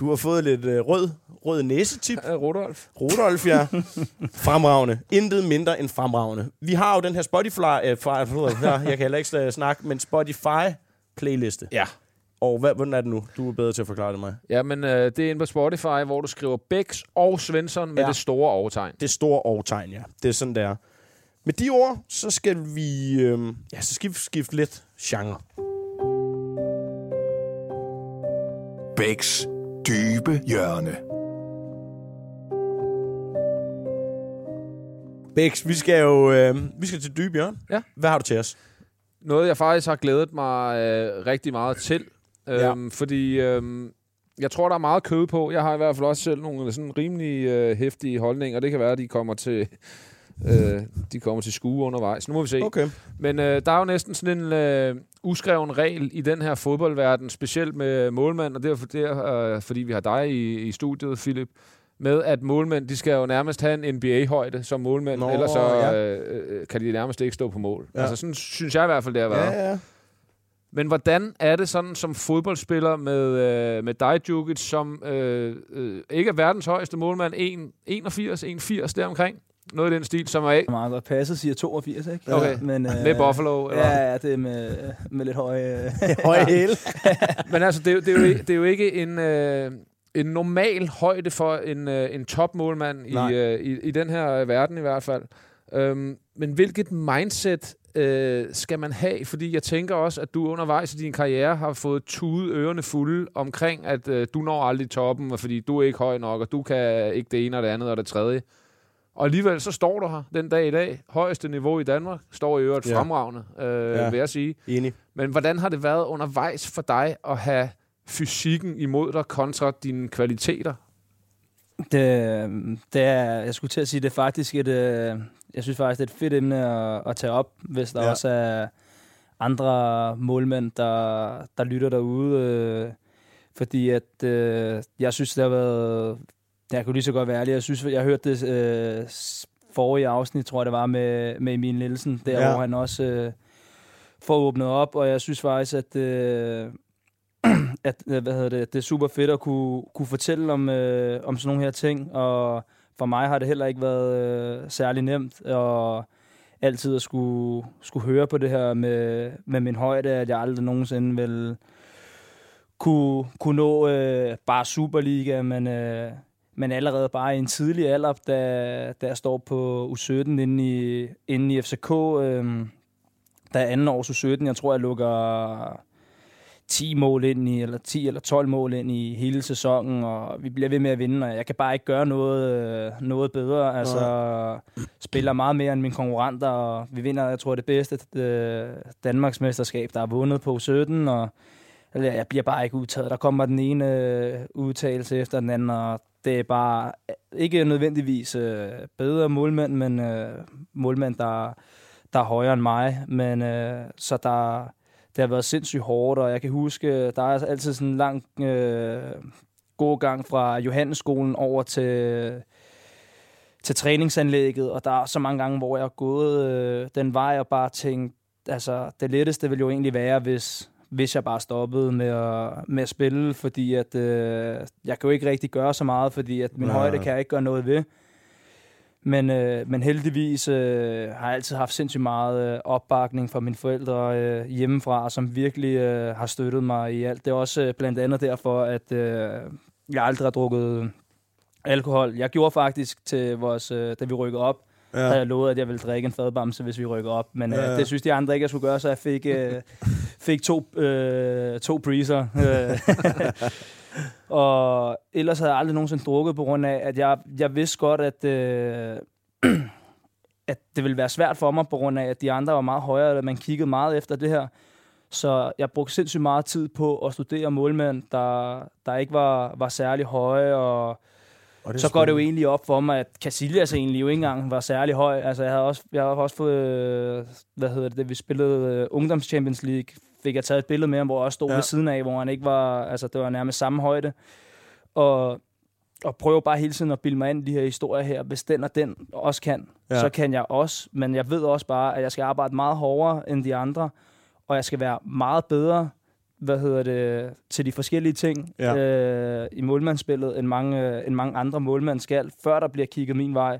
du har fået lidt øh, rød, rød næsetip. Øh, Rudolf. Rudolf, ja. Fremragende. Intet mindre end fremragende. Vi har jo den her Spotify... Øh, fra, ja, jeg kan heller ikke snakke, men Spotify-playliste. Ja. Og hvad, hvordan er det nu? Du er bedre til at forklare det mig. Jamen, øh, det er inde på Spotify, hvor du skriver Bex og Svensson med Ja. det store overtegn. Det store overtegn, ja. Det er sådan, det er. Med de ord, så skal vi... Øh, ja, så skal vi skifte lidt genre. Bæks dybe hjørne. Bex, vi skal jo øh, vi skal til dybe hjørne. Ja. Hvad har du til os? Noget, jeg faktisk har glædet mig øh, rigtig meget til. Øhm, Fordi øhm, jeg tror, der er meget kød på. Jeg har i hvert fald også selv nogle sådan rimelig øh, hæftige holdninger. Det kan være, at de kommer til... Øh, de kommer til skue undervejs. Nu må vi se. Okay. Men øh, der er jo næsten sådan en øh, uskreven regel i den her fodboldverden, specielt med målmand, og det er for, det er, øh, fordi vi har dig i, i studiet, Philip. Med, at målmænd, de skal jo nærmest have en NBA-højde som målmænd, Nå, ellers så ja. øh, øh, kan de nærmest ikke stå på mål. Ja. Altså sådan synes jeg i hvert fald, det har været. Ja, ja. Men hvordan er det sådan som fodboldspiller med, øh, med dig, Djukic, som øh, øh, ikke er verdens højeste målmand, 1,81, 1,80 deromkring? Noget i den stil, som er ikke... Meget godt passet, siger 82, ikke? Okay. Men, øh, Med Buffalo, eller? Ja, ja, det er med, med lidt høje... Høje hæle. Men altså, det, er jo- det, er jo, ikke- det er jo ikke en, øh, en normal højde for en, øh, en topmålmand i, øh, i, i den her øh, verden i hvert fald. Øhm, men hvilket mindset øh, skal man have? Fordi jeg tænker også, at du undervejs i din karriere har fået tudet ørerne fulde omkring, at øh, du når aldrig toppen, og fordi du er ikke høj nok, og du kan ikke det ene og det andet og det tredje. Og alligevel så står du her den dag i dag. Højeste niveau i Danmark. Står i øvrigt Ja. fremragende, øh, ja. vil jeg sige. Enig. Men hvordan har det været undervejs for dig at have fysikken imod dig kontra dine kvaliteter? Det, det er, jeg skulle til at sige, det er faktisk et, øh, jeg synes faktisk, det er et fedt emne at, at tage op, hvis der Ja. også er andre målmænd, der, der lytter derude. Øh, fordi at, øh, jeg synes, det har været, jeg kunne lige så godt være ærlig, jeg synes, jeg hørte det øh, forrige afsnit, tror jeg det var, med, med Emil Nielsen, der ja. hvor han også øh, får åbnet op, og jeg synes faktisk, at øh, at øh, hvad hedder det, det er super fedt at kunne, kunne fortælle om, øh, om sådan nogle her ting, og for mig har det heller ikke været øh, særlig nemt, og altid at skulle, skulle høre på det her med, med min højde, at jeg aldrig nogensinde vil kunne, kunne nå øh, bare Superliga, men, øh, men allerede bare i en tidlig alder, da, da jeg står på U17 inde i, inde i FCK, øh, der er anden års U17, jeg tror, jeg lukker 10 mål ind i, eller 10 eller 12 mål ind i hele sæsonen, og vi bliver ved med at vinde, og jeg kan bare ikke gøre noget, øh, noget bedre. Altså, spiller meget mere end mine konkurrenter, og vi vinder, jeg tror, det bedste øh, Danmarks mesterskab, der er vundet på 17, og eller, jeg bliver bare ikke udtaget. Der kommer den ene øh, udtalelse efter den anden, og det er bare ikke nødvendigvis bedre målmænd, men målmænd, der, der er højere end mig. Men så der, det har været sindssygt hårdt, og jeg kan huske, der er altid sådan en lang øh, god gang fra Johannesskolen over til, til træningsanlægget, og der er så mange gange, hvor jeg har gået øh, den vej og bare tænkt, altså det letteste ville jo egentlig være, hvis, hvis jeg bare stoppede med at, med at spille, fordi at, øh, jeg kan jo ikke rigtig gøre så meget, fordi at min Nej. højde kan jeg ikke gøre noget ved. Men, øh, men heldigvis øh, har jeg altid haft sindssygt meget øh, opbakning fra mine forældre øh, hjemmefra, som virkelig øh, har støttet mig i alt. Det er også øh, blandt andet derfor, at øh, jeg aldrig har drukket alkohol. Jeg gjorde faktisk til vores, øh, da vi rykkede op, ja. havde jeg lovet, at jeg ville drikke en fadbamse, hvis vi rykker op. Men øh, Ja, ja. det synes de andre ikke, jeg skulle gøre, så jeg fik, øh, fik to, øh, to breezer. Og ellers havde jeg aldrig nogensinde drukket, på grund af, at jeg, jeg vidste godt, at, øh, at det ville være svært for mig, på grund af, at de andre var meget højere, og man kiggede meget efter det her. Så jeg brugte sindssygt meget tid på at studere målmænd, der, der ikke var, var særlig høje, og Og det så går det jo egentlig op for mig, at Casillas egentlig jo ikke engang var særlig høj. Altså, jeg har også, jeg har også fået, øh, hvad hedder det, vi spillede øh, Ungdoms Champions League, fik jeg taget et billede med ham, hvor jeg også stod Ja. ved siden af, hvor han ikke var, altså det var nærmest samme højde. Og, og prøver bare hele tiden at bilde mig ind i de her historier her. Hvis den og den også kan, Ja. så kan jeg også. Men jeg ved også bare, at jeg skal arbejde meget hårdere end de andre, og jeg skal være meget bedre hvad hedder det, til de forskellige ting Ja. øh, i målmandsspillet, end mange, øh, end mange andre målmænd skal, før der bliver kigget min vej.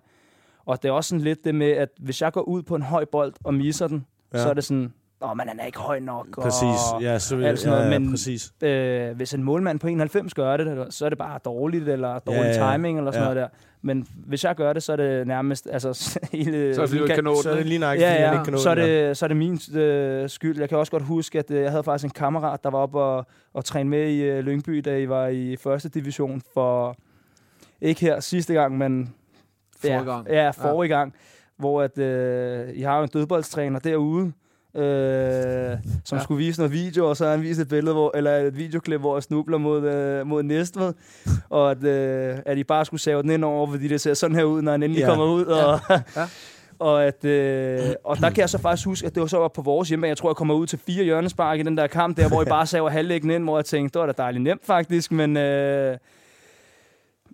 Og det er også sådan lidt det med, at hvis jeg går ud på en høj bold og misser den, ja. så er det sådan, Åh, men han er ikke høj nok. Præcis. Og Ja, så, alt sådan ja, noget. ja, Men præcis. øh, hvis en målmand på 91 gør det, så er det bare dårligt, eller dårlig Ja, ja. timing, eller sådan Ja. noget der. Men hvis jeg gør det, så er det nærmest... Altså, hele, Så er det, fordi du ikke kan nå Så er det lige nok, Ja, ja, ikke kan nå så er, det, så er det min øh, skyld. Jeg kan også godt huske, at øh, jeg havde faktisk en kammerat, der var oppe og, og træne med i øh, Lyngby, da I var i første division for... Ikke her sidste gang, men... Forrige gang. Ja, ja forrige gang. Hvor at, øh, I har jo en dødboldstræner derude, øh, som Ja. skulle vise noget video, og så har han vist et billede, hvor, eller et videoklip, hvor jeg snubler mod, øh, mod Næstved, og at, øh, at I bare skulle save den ind over, fordi det ser sådan her ud, når han endelig Ja. ja. kommer ud. Og, Ja. ja. og, at, øh, og der kan jeg så faktisk huske, at det var så på vores hjemme. Jeg tror, jeg kommer ud til fire hjørnespark i den der kamp der, hvor I bare saver halvlæggen ind, hvor jeg tænkte, det var da dejligt nemt faktisk, men... Øh,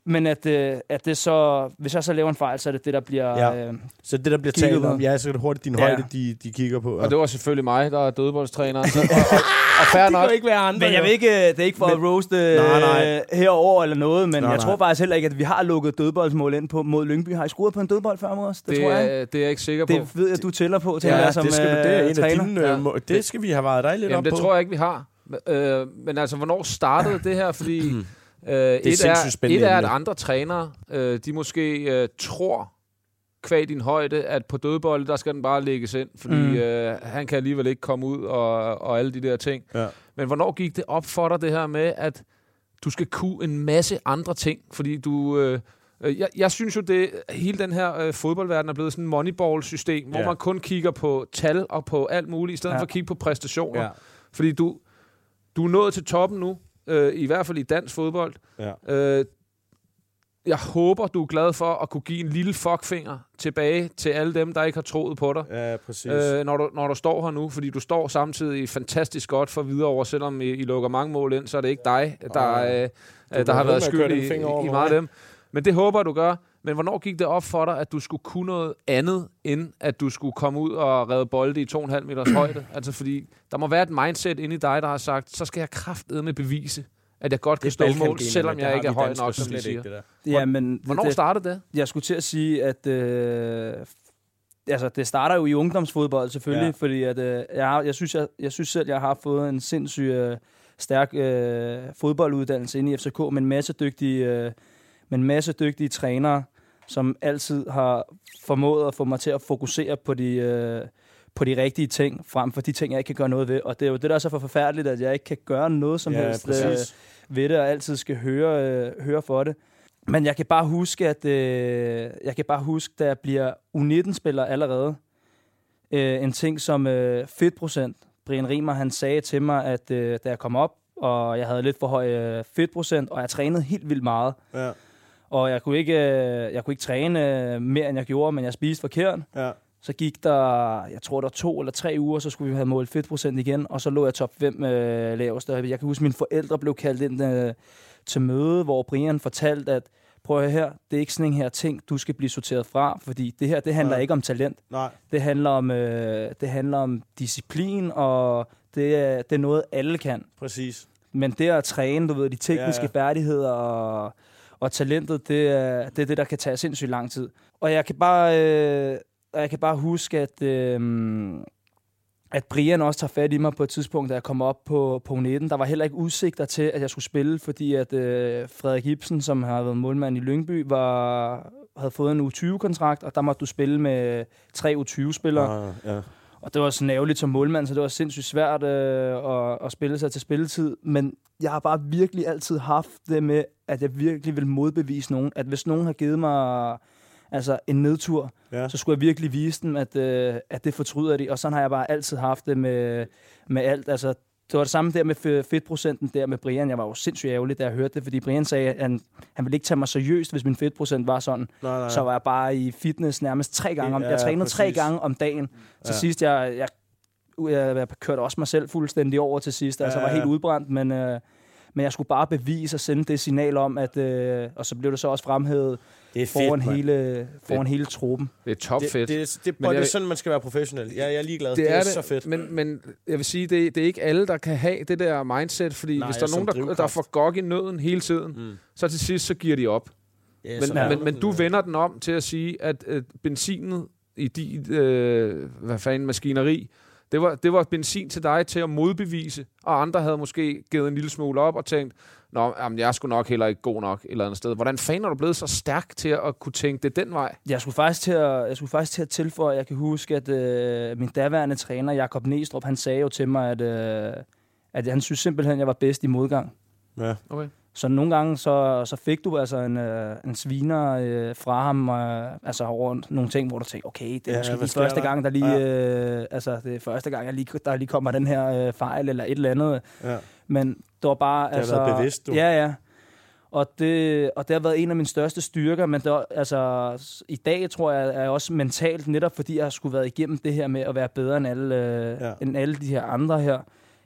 men at, øh, at det så, hvis jeg så laver en fejl, så er det det, der bliver... Ja. Ja. Øh, Så det, der bliver talt om, ja, så er det hurtigt din Ja. højde, de, de kigger på. Og det var selvfølgelig mig, der er dødboldstræner. Så, og, og, og fair det nok. ikke være andre. men jeg jo. vil ikke, øh, det er ikke for at roaste Nej, nej. øh, herover eller noget, men Nej, jeg nej. tror faktisk heller ikke, at vi har lukket dødboldsmål ind på mod Lyngby. Har I scoret på en dødbold før mod os? Det, Det, tror jeg ikke. det er jeg ikke sikker på. Det ved jeg, du tæller på, tænker Ja, jeg, som det, skal, det er øh, en af træner. dine... Ja. Øh, må- det skal vi have vejet dig lidt Jamen, op det på. tror jeg ikke, vi har. Øh, men altså, hvornår startede det her? Fordi øh, et, sindssygt er, spændende et er, at andre trænere, øh, de måske øh, tror, kvæg din højde, at på dødbold, der skal den bare lægges ind, fordi Mm. øh, han kan alligevel ikke komme ud og, og alle de der ting. Ja. Men hvornår gik det op for dig, det her med, at du skal kunne en masse andre ting? Fordi du... Øh, øh, jeg, jeg synes jo, det hele den her øh, fodboldverden er blevet sådan en moneyball-system, hvor Ja. man kun kigger på tal og på alt muligt, i stedet ja. for at kigge på præstationer. Ja. Fordi du, du er nået til toppen nu, øh, i hvert fald i dansk fodbold. Ja. Øh, jeg håber, du er glad for at kunne give en lille fuckfinger tilbage til alle dem, der ikke har troet på dig. Ja, præcis. Øh, når, du, når du står her nu, fordi du står samtidig fantastisk godt for videre over, selvom I, I lukker mange mål ind, så er det ikke dig, der, Ej. øh, der har været skyld i, i meget af dem. Men det håber du gør. Men hvornår gik det op for dig, at du skulle kunne noget andet, end at du skulle komme ud og redde bolde i 2,5 meters højde? Altså fordi, der må være et mindset inde i dig, der har sagt, så skal jeg kraftedeme bevise, at jeg godt kan stå mål, selvom jeg ikke er høj nok, som de siger. Ja, men Hvornår det, startede det? Jeg skulle til at sige, at øh, altså, det starter jo i ungdomsfodbold selvfølgelig, ja. fordi at, øh, jeg, har, jeg, synes, jeg, jeg synes selv, jeg har fået en sindssyg øh, stærk øh, fodbolduddannelse inde i FCK med en masse dygtige, øh, med en masse dygtige trænere, som altid har formået at få mig til at fokusere på de, øh, på de rigtige ting, frem for de ting, jeg ikke kan gøre noget ved. Og det er jo det, der er så for forfærdeligt, at jeg ikke kan gøre noget som Ja, helst øh, ved det, og altid skal høre, øh, høre for det. Men jeg kan bare huske, at øh, jeg kan bare huske, da jeg bliver U19-spiller allerede, øh, en ting som øh, fedtprocent. Brian Riemer, han sagde til mig, at øh, da jeg kom op, og jeg havde lidt for høj øh, fedtprocent, og jeg trænede helt vildt meget. Ja. Og jeg kunne ikke, øh, jeg kunne ikke træne øh, mere, end jeg gjorde, men jeg spiste forkert. Ja. Så gik der, jeg tror, der to eller tre uger, så skulle vi have målt fedtprocent igen, og så lå jeg top 5 øh, lavest. Jeg kan huske, at mine forældre blev kaldt ind øh, til møde, hvor Brian fortalte, at prøv at her, det er ikke sådan en her ting, du skal blive sorteret fra, fordi det her, det handler Nej. ikke om talent. Nej. Det handler om, øh, det handler om disciplin, og det er, det er noget, alle kan. Præcis. Men det at træne, du ved, de tekniske ja, ja. færdigheder og, og talentet, det er, det er det, der kan tage sindssygt lang tid. Og jeg kan bare, øh, og jeg kan bare huske, at, øh, at Brian også tager fat i mig på et tidspunkt, da jeg kom op på, på 19. Der var heller ikke udsigter til, at jeg skulle spille, fordi at øh, Frederik Ibsen, som har været målmand i Lyngby, var, havde fået en U20-kontrakt, og der måtte du spille med tre U20-spillere. Ah, ja. Og det var sådan ærgerligt som målmand, så det var sindssygt svært øh, at, at spille sig til spilletid. Men jeg har bare virkelig altid haft det med, at jeg virkelig vil modbevise nogen. At hvis nogen har givet mig altså en nedtur, Ja. så skulle jeg virkelig vise dem, at, øh, at det fortryder de. Og sådan har jeg bare altid haft det med, med alt. Altså, det var det samme der med fe- fedtprocenten der med Brian. Jeg var jo sindssygt ærgerlig, da jeg hørte det, fordi Brian sagde, at han, han ville ikke tage mig seriøst, hvis min fedtprocent var sådan. Nej, nej. Så var jeg bare i fitness nærmest tre gange om Ja, Jeg trænede tre præcis. gange om dagen. Til Ja. ja. sidst, jeg, jeg, jeg, jeg kørte også mig selv fuldstændig over til sidst. Altså, Ja, jeg var ja. helt udbrændt, men, øh, men jeg skulle bare bevise og sende det signal om, at, øh, og så blev det så også fremhævet Det er foran, fedt, mand. hele, foran hele truppen. Det er top Det, fedt. det, det, det, Men det er sådan, man skal være professionel. Jeg, jeg er ligeglad. Det, det er, er det, så fedt. Men, men jeg vil sige, det, det er ikke alle, der kan have det der mindset, fordi Nej, hvis der er som nogen, der, der får gok i nøden hele tiden, Mm. så til sidst, så giver de op. Ja, Men, men, det men du vender den om til at sige, at øh, benzinet i dit, øh, hvad fanden, maskineri, det var, det var benzin til dig til at modbevise, og andre havde måske givet en lille smule op og tænkt, Nå, jamen, jeg er sgu nok heller ikke god nok et eller andet sted. Hvordan fanden er du blevet så stærk til at kunne tænke det den vej? Jeg skulle faktisk til at, jeg skulle faktisk til at tilføje, jeg kan huske, at øh, min daværende træner, Jakob Næstrup, han sagde jo til mig, at, øh, at han synes simpelthen, at jeg var bedst i modgang. Ja. Okay. Så nogle gange så, så fik du altså en, øh, en sviner øh, fra ham, øh, altså over nogle ting, hvor du tænkte, okay, det er Ja, ja, måske hvad lige første der? gang, der lige, øh, altså det er første gang, jeg lige, der lige kommer den her øh, fejl eller et eller andet. Ja. Men det var bare... har altså, været bevidst, du. Ja, ja. Og det, og det har været en af mine største styrker, men det, var- altså, i dag tror jeg, er jeg også mentalt, netop fordi jeg har skulle været igennem det her med at være bedre end alle, øh, Ja. ja. end alle de her andre her.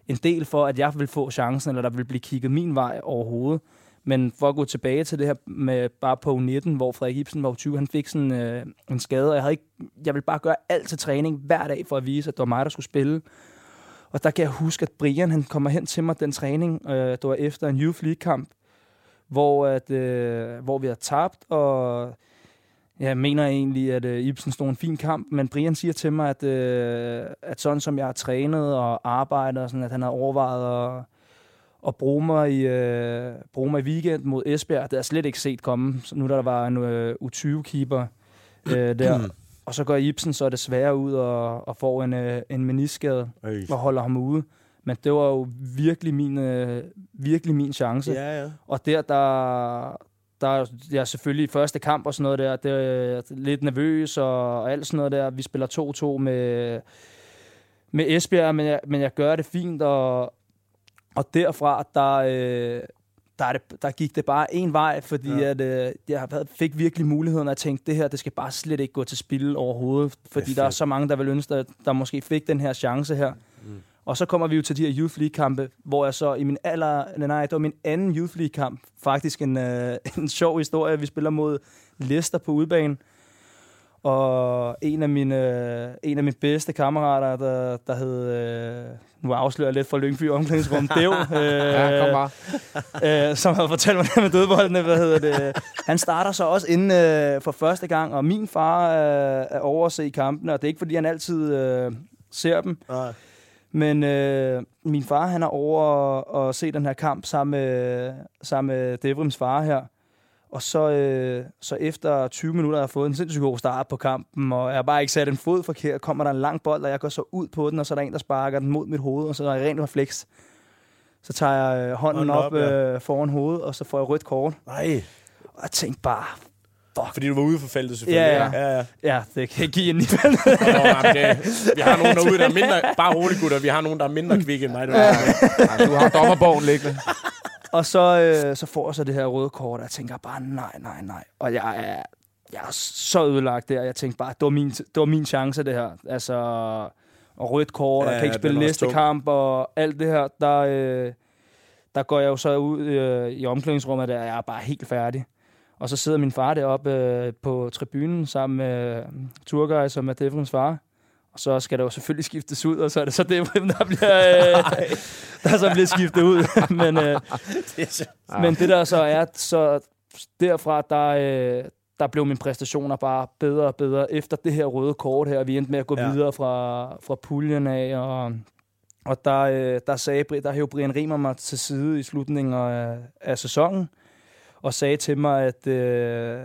En del for, at jeg vil få chancen, eller der vil blive kigget min vej overhovedet. Men for at gå tilbage til det her med bare på 19, hvor Frederik Ibsen var 20, han fik sådan øh, en skade, og jeg, havde ikke, jeg ville bare gøre alt til træning hver dag for at vise, at det var mig, der skulle spille. Og der kan jeg huske, at Brian han kommer hen til mig den træning, øh, det var efter en Youth League-kamp, hvor, at, øh, hvor vi har tabt, og jeg mener egentlig, at øh, Ibsen stod en fin kamp, men Brian siger til mig, at, øh, at sådan som jeg har trænet og arbejdet, og sådan, at han har overvejet at, at bruge, mig i, øh, bruge mig i weekend mod Esbjerg. Det har jeg slet ikke set komme, så nu der var en øh, U20-keeper øh, der. og så går Ibsen så desværre ud og, og får en, øh, en meniskade Øj. og holder ham ude. Men det var jo virkelig min, øh, virkelig min chance. Ja, ja. Og der, der, der er jeg selvfølgelig i første kamp og sådan noget der, det er lidt nervøs og, og alt sådan noget der. Vi spiller 2-2 med, med Esbjerg, men jeg, men jeg gør det fint, og, og derfra, der, øh, der, er det, der gik det bare en vej, fordi ja. at, øh, jeg fik virkelig muligheden at tænke, det her, det skal bare slet ikke gå til spil overhovedet, fordi der er så mange, der vil ønske, at der måske fik den her chance her. Og så kommer vi jo til de her Youth League-kampe, hvor jeg så i min aller... Nej, det var min anden Youth League-kamp. Faktisk en, øh, en sjov historie. Vi spiller mod Leicester på udebane. Og en af mine, øh, en af mine bedste kammerater, der, der hed... Øh, nu afslører jeg lidt fra Lyngby omklædningsrum. Dev. Øh, Ja, kom bare. øh, som havde fortalt mig det med dødboldene, hvad hedder det. Han starter så også inden øh, for første gang, og min far øh, er over at se kampene, og det er ikke, fordi han altid øh, ser dem. Nej. Men øh, min far, han er over at se den her kamp sammen med, sammen med Devrims far her. Og så, øh, så efter 20 minutter har jeg fået en sindssygt god start på kampen, og jeg har bare ikke sat en fod forkert, kommer der en lang bold, og jeg går så ud på den, og så er der en, der sparker den mod mit hoved, og så er jeg rent refleks. Så tager jeg øh, hånden, Hånden op, op, ja. øh, foran hovedet, og så får jeg rødt kort. Nej. Og jeg tænkte bare, Fordi du var ude for feltet, selvfølgelig. Ja, ja. ja. ja, det kan jeg give ind i feltet. Vi har nogen derude, der er mindre... Bare roligt, gutter. Vi har nogen, der er mindre kvikke end mig. Der ja. Ja, du har dommerbogen liggende. Og så, øh, så får jeg så det her røde kort, og jeg tænker bare, nej, nej, nej. Og jeg er, jeg er så ødelagt der. Jeg tænkte bare, det var min, det var min chance, det her. Altså, og rødt kort, og Ja, jeg kan ikke spille næste tung. kamp, og alt det her. Der, øh, der går jeg jo så ud øh, i omklædningsrummet, der jeg er bare helt færdig. Og så sidder min far deroppe øh, på tribunen sammen med øh, Turgay, som er Devrims far. Og så skal der jo selvfølgelig skiftes ud, og så er det så Devrim, der bliver, øh, der så bliver skiftet ud. Men, øh, men det der så er, så derfra, der, øh, der blev mine præstationer bare bedre og bedre efter det her røde kort her. Vi endte med at gå Ja. videre fra, fra puljen af, og, og der, øh, der, sagde, der hævde Brian Riemer mig til side i slutningen af, af sæsonen, og sagde til mig, at, øh,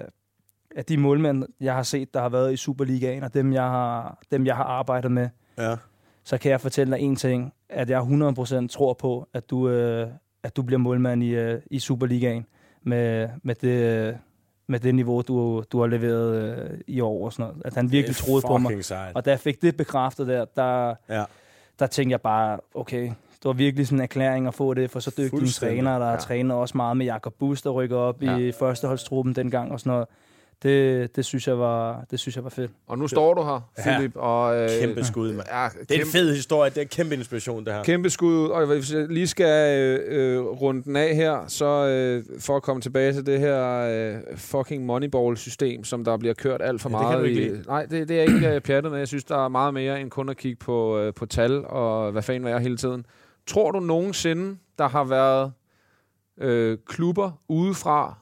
at de målmænd, jeg har set, der har været i Superligaen, og dem, jeg har, dem, jeg har arbejdet med, ja. så kan jeg fortælle dig en ting, at jeg 100% tror på, at du, øh, at du bliver målmand i, øh, i Superligaen med, med, det, øh, med det niveau, du, du har leveret øh, i år og sådan noget. At han virkelig troede på mig. Sejt. Og da jeg fik det bekræftet der, der, Ja. der tænkte jeg bare, okay, det var virkelig sådan en erklæring at få det for så dygtige træner, der Ja. trænet også meget med Jakob Bus, der rykker op Ja. i førsteholdstruppen dengang og sådan noget. Det, det, synes jeg var, det synes jeg var fedt. Og nu står du her, Ja. Philip. Og, øh, Kæmpe skud, mand. Ja, Det er en fed historie. Det er kæmpe inspiration, det her. Kæmpe skud ud, og hvis jeg lige skal øh, øh, runde den af her, så øh, for at komme tilbage til det her øh, fucking Moneyball-system, som der bliver kørt alt for Ja, det kan meget du ikke i. lide. Nej, det, det er ikke øh, pjattet med. Jeg synes, der er meget mere end kun at kigge på, øh, på tal og hvad fanden er hele tiden. Tror du nogensinde, der har været øh, klubber udefra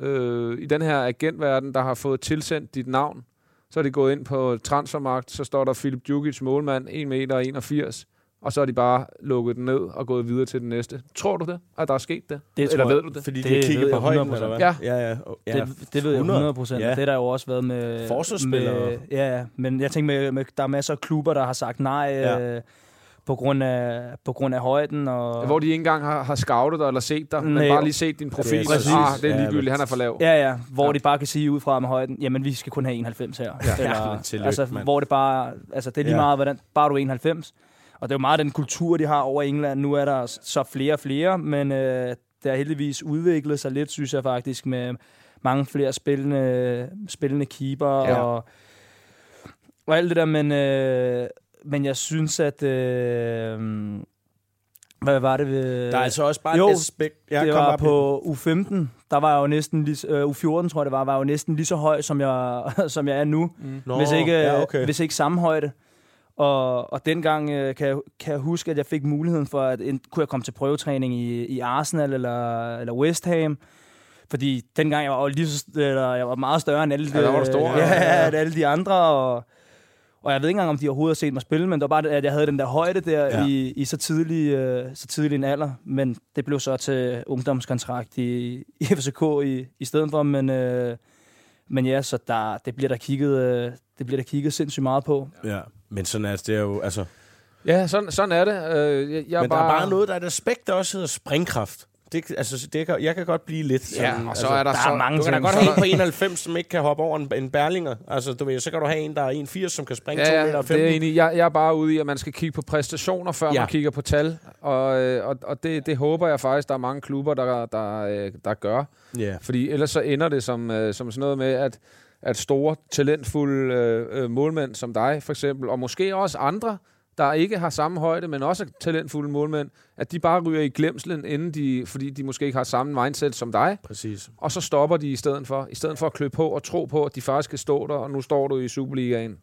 øh, i den her agentverden, der har fået tilsendt dit navn? Så er de gået ind på transfermarkt, så står der Philip Djukic, målmand, 1 meter 81, og så har de bare lukket den ned og gået videre til den næste. Tror du det, at der er sket det? Det Eller jeg. ved du det? Fordi de Det har kigget på højden, 100%. eller hvad? Ja. ja, ja. ja. Det, det ved jeg 100. 100 procent. Ja. Det er der jo også været med... Forsvarsspillere. Med, ja, ja. men jeg tænker, med, med, der er masser af klubber, der har sagt nej ja. øh, på, grund af, på grund af højden. Og, Hvor de ikke engang har, har scoutet dig eller set dig, men Nej. bare lige set din profil. Præcis. Præcis. Ah, det er Ja, ligegyldigt, men- han er for lav. Ja, ja. Hvor Ja. ja. de bare kan sige ud fra med højden, jamen vi skal kun have 91 her. Ja, Eller, men tillykke, altså, mand. hvor det bare, altså det er lige Ja. ja. meget, hvordan, bare du er 91. Og det er jo meget den kultur, de har over i England. Nu er der så flere og flere, men øh, det har heldigvis udviklet sig lidt, synes jeg faktisk, med mange flere spillende, spillende keeper Ja. ja. og, og alt det der, men, øh, men jeg synes, at, øh, Hvad var det ved... Der er altså også bare Jo, et aspekt. Jeg det var på U15. Der var jeg jo næsten lige, øh, U14, tror jeg det var, var jo næsten lige så høj, som jeg, som jeg er nu. Mm. Nå, hvis, ikke, ja, ja, okay. hvis ikke samme højde. Og, og dengang øh, kan, jeg, kan jeg huske, at jeg fik muligheden for, at en, kunne jeg komme til prøvetræning i, i Arsenal eller, eller West Ham. Fordi dengang jeg var jo lige så, eller jeg var meget større end alle, Ja, der var stor, ja, ja, ja. ja. alle de andre. Og, og jeg ved ikke engang, om de overhovedet har set mig spille, men det var bare, at jeg havde den der højde der Ja. i, i så, tidlig, øh, så tidlig en alder. Men det blev så til ungdomskontrakt i, i FCK i, i stedet for. Men, øh, men ja, så der, det, bliver der kigget, øh, det bliver der kigget sindssygt meget på. Ja, men sådan er det er jo, altså... Ja, sådan, sådan er det. Øh, jeg, jeg Men der er bare noget, der er et aspekt, der også hedder springkraft. Det, altså, det kan, jeg kan godt blive lidt Ja, sådan, og så altså, er der, der så... er mange Du kan da godt have en på 91, som ikke kan hoppe over en, en Berlinger. Altså, du ved, så kan du have en, der er 81, som kan springe Ja, 2 ja, meter og det er 15. enig. Jeg, jeg er bare ude i, at man skal kigge på præstationer, før Ja. ja. man kigger på tal. Og, øh, og, og det, det håber jeg faktisk, der er mange klubber, der, der, øh, der gør. Ja. Fordi ellers så ender det som, øh, som sådan noget med, at, at store, talentfulde øh, målmænd som dig, for eksempel, og måske også andre, der ikke har samme højde, men også er talentfulde målmænd, at de bare ryger i glemslen, inden de, fordi de måske ikke har samme mindset som dig, Præcis. og så stopper de i stedet for. I stedet for at klø på og tro på, at de faktisk kan stå der, og nu står du i Superligaen.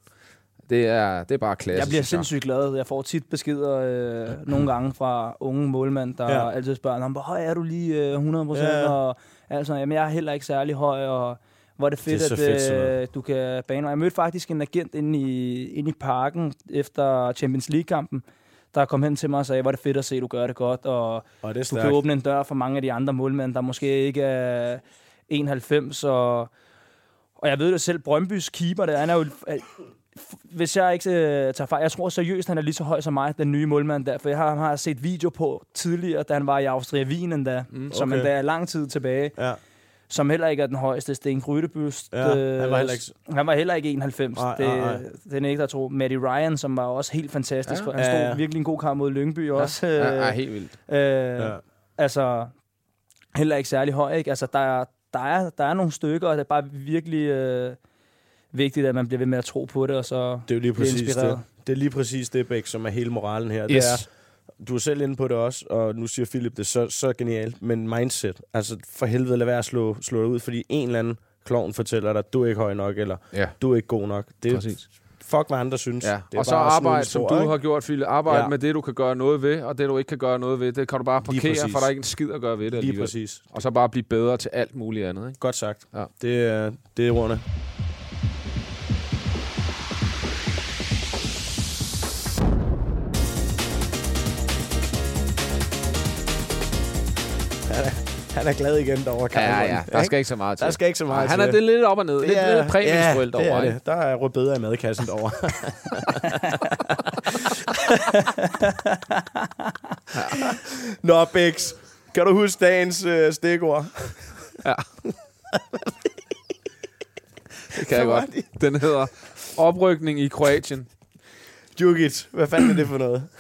Det er, det er bare klasse. Jeg bliver sindssygt glad. Jeg får tit beskeder øh, nogle gange fra unge målmænd, der Ja. altid spørger, "Nå, hvor høj er du lige øh, 100 procent? Ja. Ja. Og altså, jamen, jeg er heller ikke særlig høj, og hvor er det fedt, Det er at fedt, øh, du kan bane mig. Jeg mødte faktisk en agent inde i, inde i parken efter Champions League-kampen, der kom hen til mig og sagde, hvor er det fedt at se, at du gør det godt, og Og det du kan åbne en dør for mange af de andre målmænd, der måske ikke er 91, og, og jeg ved det selv, Brøndbys keeper, der, han er jo, hvis jeg ikke øh, tager fejl, jeg tror seriøst, han er lige så høj som mig, den nye målmand der, for jeg har, har set video på tidligere, da han var i Austria Wien endda, mm, som okay. endda er lang tid tilbage, Ja. Som heller ikke er den højeste, Sten Grydebøst. Ja, han var heller ikke- Han var heller ikke 91, Nej, det, nej, nej. det er ikke der tro. Matty Ryan, som var også helt fantastisk, Ja. ja. han stod Ja, ja. virkelig en god kamp mod Lyngby også. Ja, øh, ja, helt vildt. Øh, Ja. ja. Altså, heller ikke særlig høj, ikke? Altså, der er, der er, der er nogle stykker, og det er bare virkelig øh, vigtigt, at man bliver ved med at tro på det, og så Det er jo lige præcis inspireret. det. Det er lige præcis det, Bæk, som er hele moralen her. Yes. Det er, du er selv inde på det også, og nu siger Philip det så, så genialt, men mindset. Altså, for helvede, lad være at slå, slå dig ud, fordi en eller anden klovn fortæller dig, du er ikke høj nok, eller Ja, du er ikke god nok. Det er præcis. fuck, hvad andre synes. Ja. Det er Og så arbejde, som du ikke? har gjort, Philip. Arbejde Ja. med det, du kan gøre noget ved, og det, du ikke kan gøre noget ved, det kan du bare parkere, for der er ikke en skid at gøre ved det Lige alligevel. præcis. Og så bare blive bedre til alt muligt andet. Ikke? Godt sagt. Ja. Det, er, det er ordene. Han er, han er glad igen derovre, Ja, Cameron. ja, der skal ikke så meget til. Der skal ikke så meget han er til. det er lidt op og ned. Lidt, lidt præminstruelt ja, det er det. Der er rødbeder i madkassen derovre. Nå, Bix. Kan du huske dagens øh, stikord? Det kan jeg godt. Den hedder Oprykning i Kroatien. Djukic. Hvad fanden er det for noget?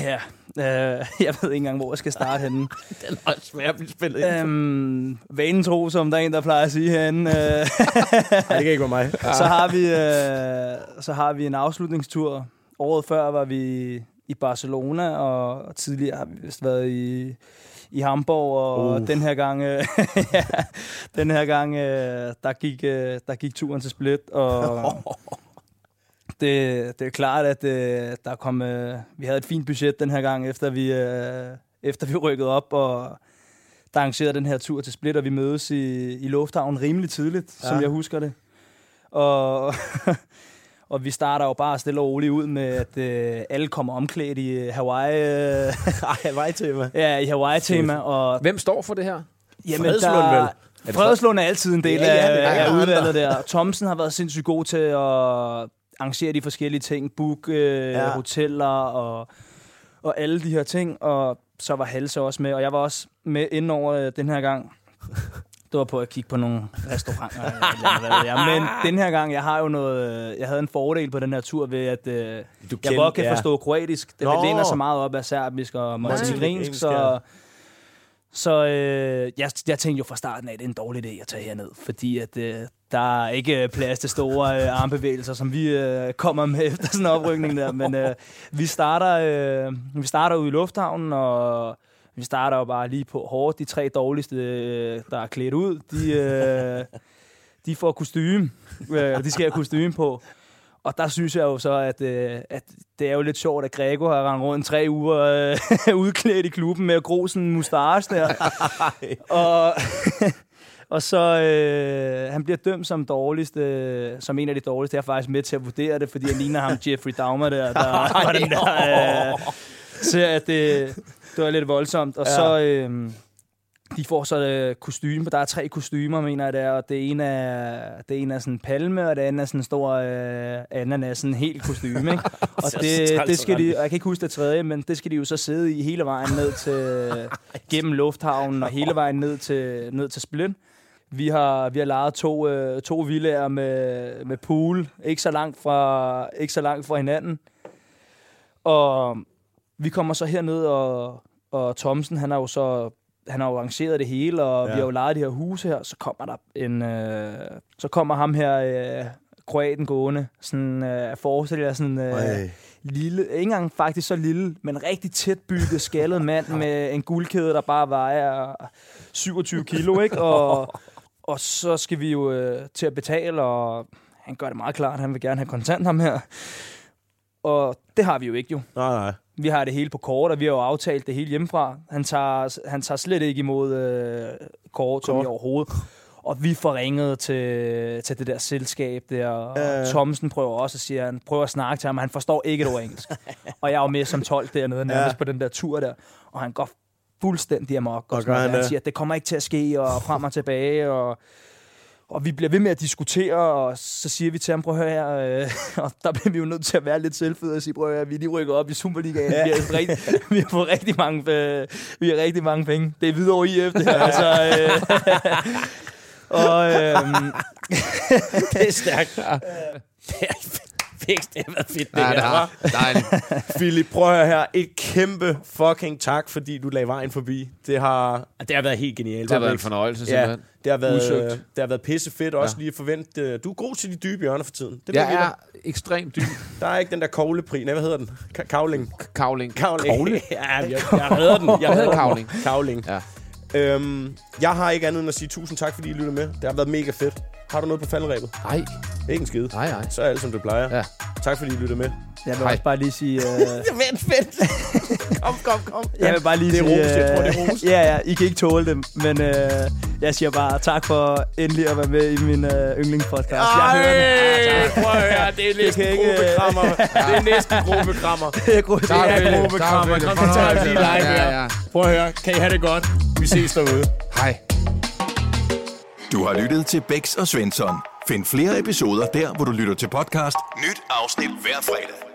Ja, øh, jeg ved ikke engang, hvor jeg skal starte henne. Den er svært at blive spillet ind. øhm, vanen tro, som der er en, der plejer at sige herinde. Øh, Nej, det kan ikke være mig. så, har vi, øh, så har vi en afslutningstur. Året før var vi i Barcelona, og tidligere har vi vist været i, i Hamburg, og Uh. den her gang, øh, ja, den her gang øh, der, gik, øh, der gik turen til Split, og det, det er klart, at øh, der kom, øh, vi havde et fint budget den her gang, efter vi, øh, efter vi rykkede op, og der arrangerede den her tur til Split, og vi mødes i, i lufthavnen rimelig tidligt, ja. som jeg husker det. Og, og vi starter jo bare stille og roligt ud med, at øh, alle kommer omklædt i øh, Hawaii, øh, Hawaii-tema. ja, i Hawaii-tema, og Hvem står for det her? Jamen, Fredslund, der- vel? Fredslund er altid en del Ja, ja, af, af udvalget der. Thomsen har været sindssygt god til at arrangere de forskellige ting. Book øh, Ja. hoteller og, og alle de her ting. Og så var Halse også med. Og jeg var også med inden over øh, den her gang. Det var på at kigge på nogle restauranter. eller eller jeg. Men den her gang, jeg har jo noget... øh, Jeg havde en fordel på den her tur ved, at øh, jeg kend- godt kan ja. forstå kroatisk. Det Nå. læner så meget op af serbisk og montenegrinsk, så... Så øh, jeg, jeg tænkte jo fra starten af, at det er en dårlig idé at tage herned, fordi at, øh, der er ikke øh, plads til store øh, armbevægelser, som vi øh, kommer med efter sådan en oprykning der. Men øh, vi, starter, øh, vi starter ude i lufthavnen, og vi starter jo bare lige på hårdt. De tre dårligste, øh, der er klædt ud, de, øh, de får kostume. Øh, de skal have kostume på. Og der synes jeg jo så, at, øh, at det er jo lidt sjovt, at Grego har rendt rundt tre uger øh, udklædt i klubben med at gro sådan en mustache der. og, og så øh, han bliver dømt som dårligste, øh, som en af de dårligste. Jeg er faktisk med til at vurdere det, fordi jeg ligner ham Jeffrey Dahmer der, der var den der øh, serie. Det, det var lidt voldsomt. Og ja. så... Øh, de får så øh, kostyme. Der er tre kostymer, mener jeg, der, og det ene er, det ene er sådan en palme, og det andet er sådan en stor øh, ananas, sådan en helt kostyme. Ikke? Og det, det skal de, og jeg kan ikke huske det tredje, men det skal de jo så sidde i hele vejen ned til, gennem lufthavnen, og hele vejen ned til, ned til Splint. Vi har, vi har lejet to, øh, to villager med, med pool, ikke så, langt fra, ikke så langt fra hinanden. Og vi kommer så herned, og, og Thomsen, han har jo så han har jo arrangeret det hele, og ja. vi har jo lejet det her hus her, så kommer der en, øh, så kommer ham her, øh, kroaten gående, sådan, øh, forestiller jeg sådan, øh, lille, ikke engang faktisk så lille, men rigtig tæt bygget, skaldet mand med en guldkæde, der bare vejer 27 kilo, ikke? Og, og så skal vi jo øh, til at betale, og han gør det meget klart, han vil gerne have kontant ham her. Og det har vi jo ikke jo. Nej, nej. Vi har det hele på kort, og vi har jo aftalt det hele hjemmefra. Han tager, han tager slet ikke imod øh, kort, som i overhovedet. Og vi får ringet til, til det der selskab der. Og Ja. Thomsen prøver også at sige, han prøver at snakke til ham, men han forstår ikke et ord engelsk. og jeg er jo med som 12 dernede, nærmest Ja. på den der tur der. Og han går fuldstændig amok. Og, Og sådan han siger, at det kommer ikke til at ske, og frem og tilbage. Og, og vi bliver ved med at diskutere, og så siger vi til ham, prøv at høre her, øh, og der bliver vi jo nødt til at være lidt selvfede og sige, prøv at høre, vi lige rykker op i Superligaen, ja. vi, har rigtig, vi har fået rigtig mange, øh, vi har rigtig mange penge. Det er videre over IF, det her. altså, øh, og, øh, Det er stærkt. det fedt. Det har været fedt, det Ja, her, det har. hva'? Dejligt. Philip, prøv at høre her. Et kæmpe fucking tak, fordi du lagde vejen forbi. Det har, det har været helt genialt. Det har været en fornøjelse, Ja, simpelthen. det har været, Udsøgt. det har været pisse fedt også Ja. lige at forvente. øh, Du er god til de dybe hjørner for tiden. Det Jeg er da. ekstremt dyb. Der er ikke den der koglepri. Nej, hvad hedder den? Ka- kavling. Kavling. Kavling. Kogle? ja, jeg, jeg redder den. Jeg redder hedder kavling? Kavling. Ja. Øhm, jeg har ikke andet end at sige tusind tak, fordi I lyttede med. Det har været mega fedt. Har du noget på faldrebet? Nej. Ikke en skid. Nej, nej. Så er alt, som det plejer. Ja. Tak, fordi I lyttede med. jeg vil Hej. også bare lige sige... Øh, Vent, vent. kom, kom, kom. Jeg vil bare lige det er sige... ros. Jeg tror, det er øh, ja, ja, I kan ikke tåle det, men øh, jeg siger bare tak for endelig at være med i min øh, yndlingspodcast. Jeg hører den. prøv at høre. Det er næsten ikke, øh, gruppekrammer. Det er næsten gruppekrammer. Det er. Tak, Det er gruppekrammer. Tak, Kom, så tager vi lige live Ja, her. ja. Prøv at høre. Kan I have det godt? Vi ses derude. Hej. Du har lyttet til Bæks og Svensson. Find flere episoder der, hvor du lytter til podcast. Nyt afsnit hver fredag.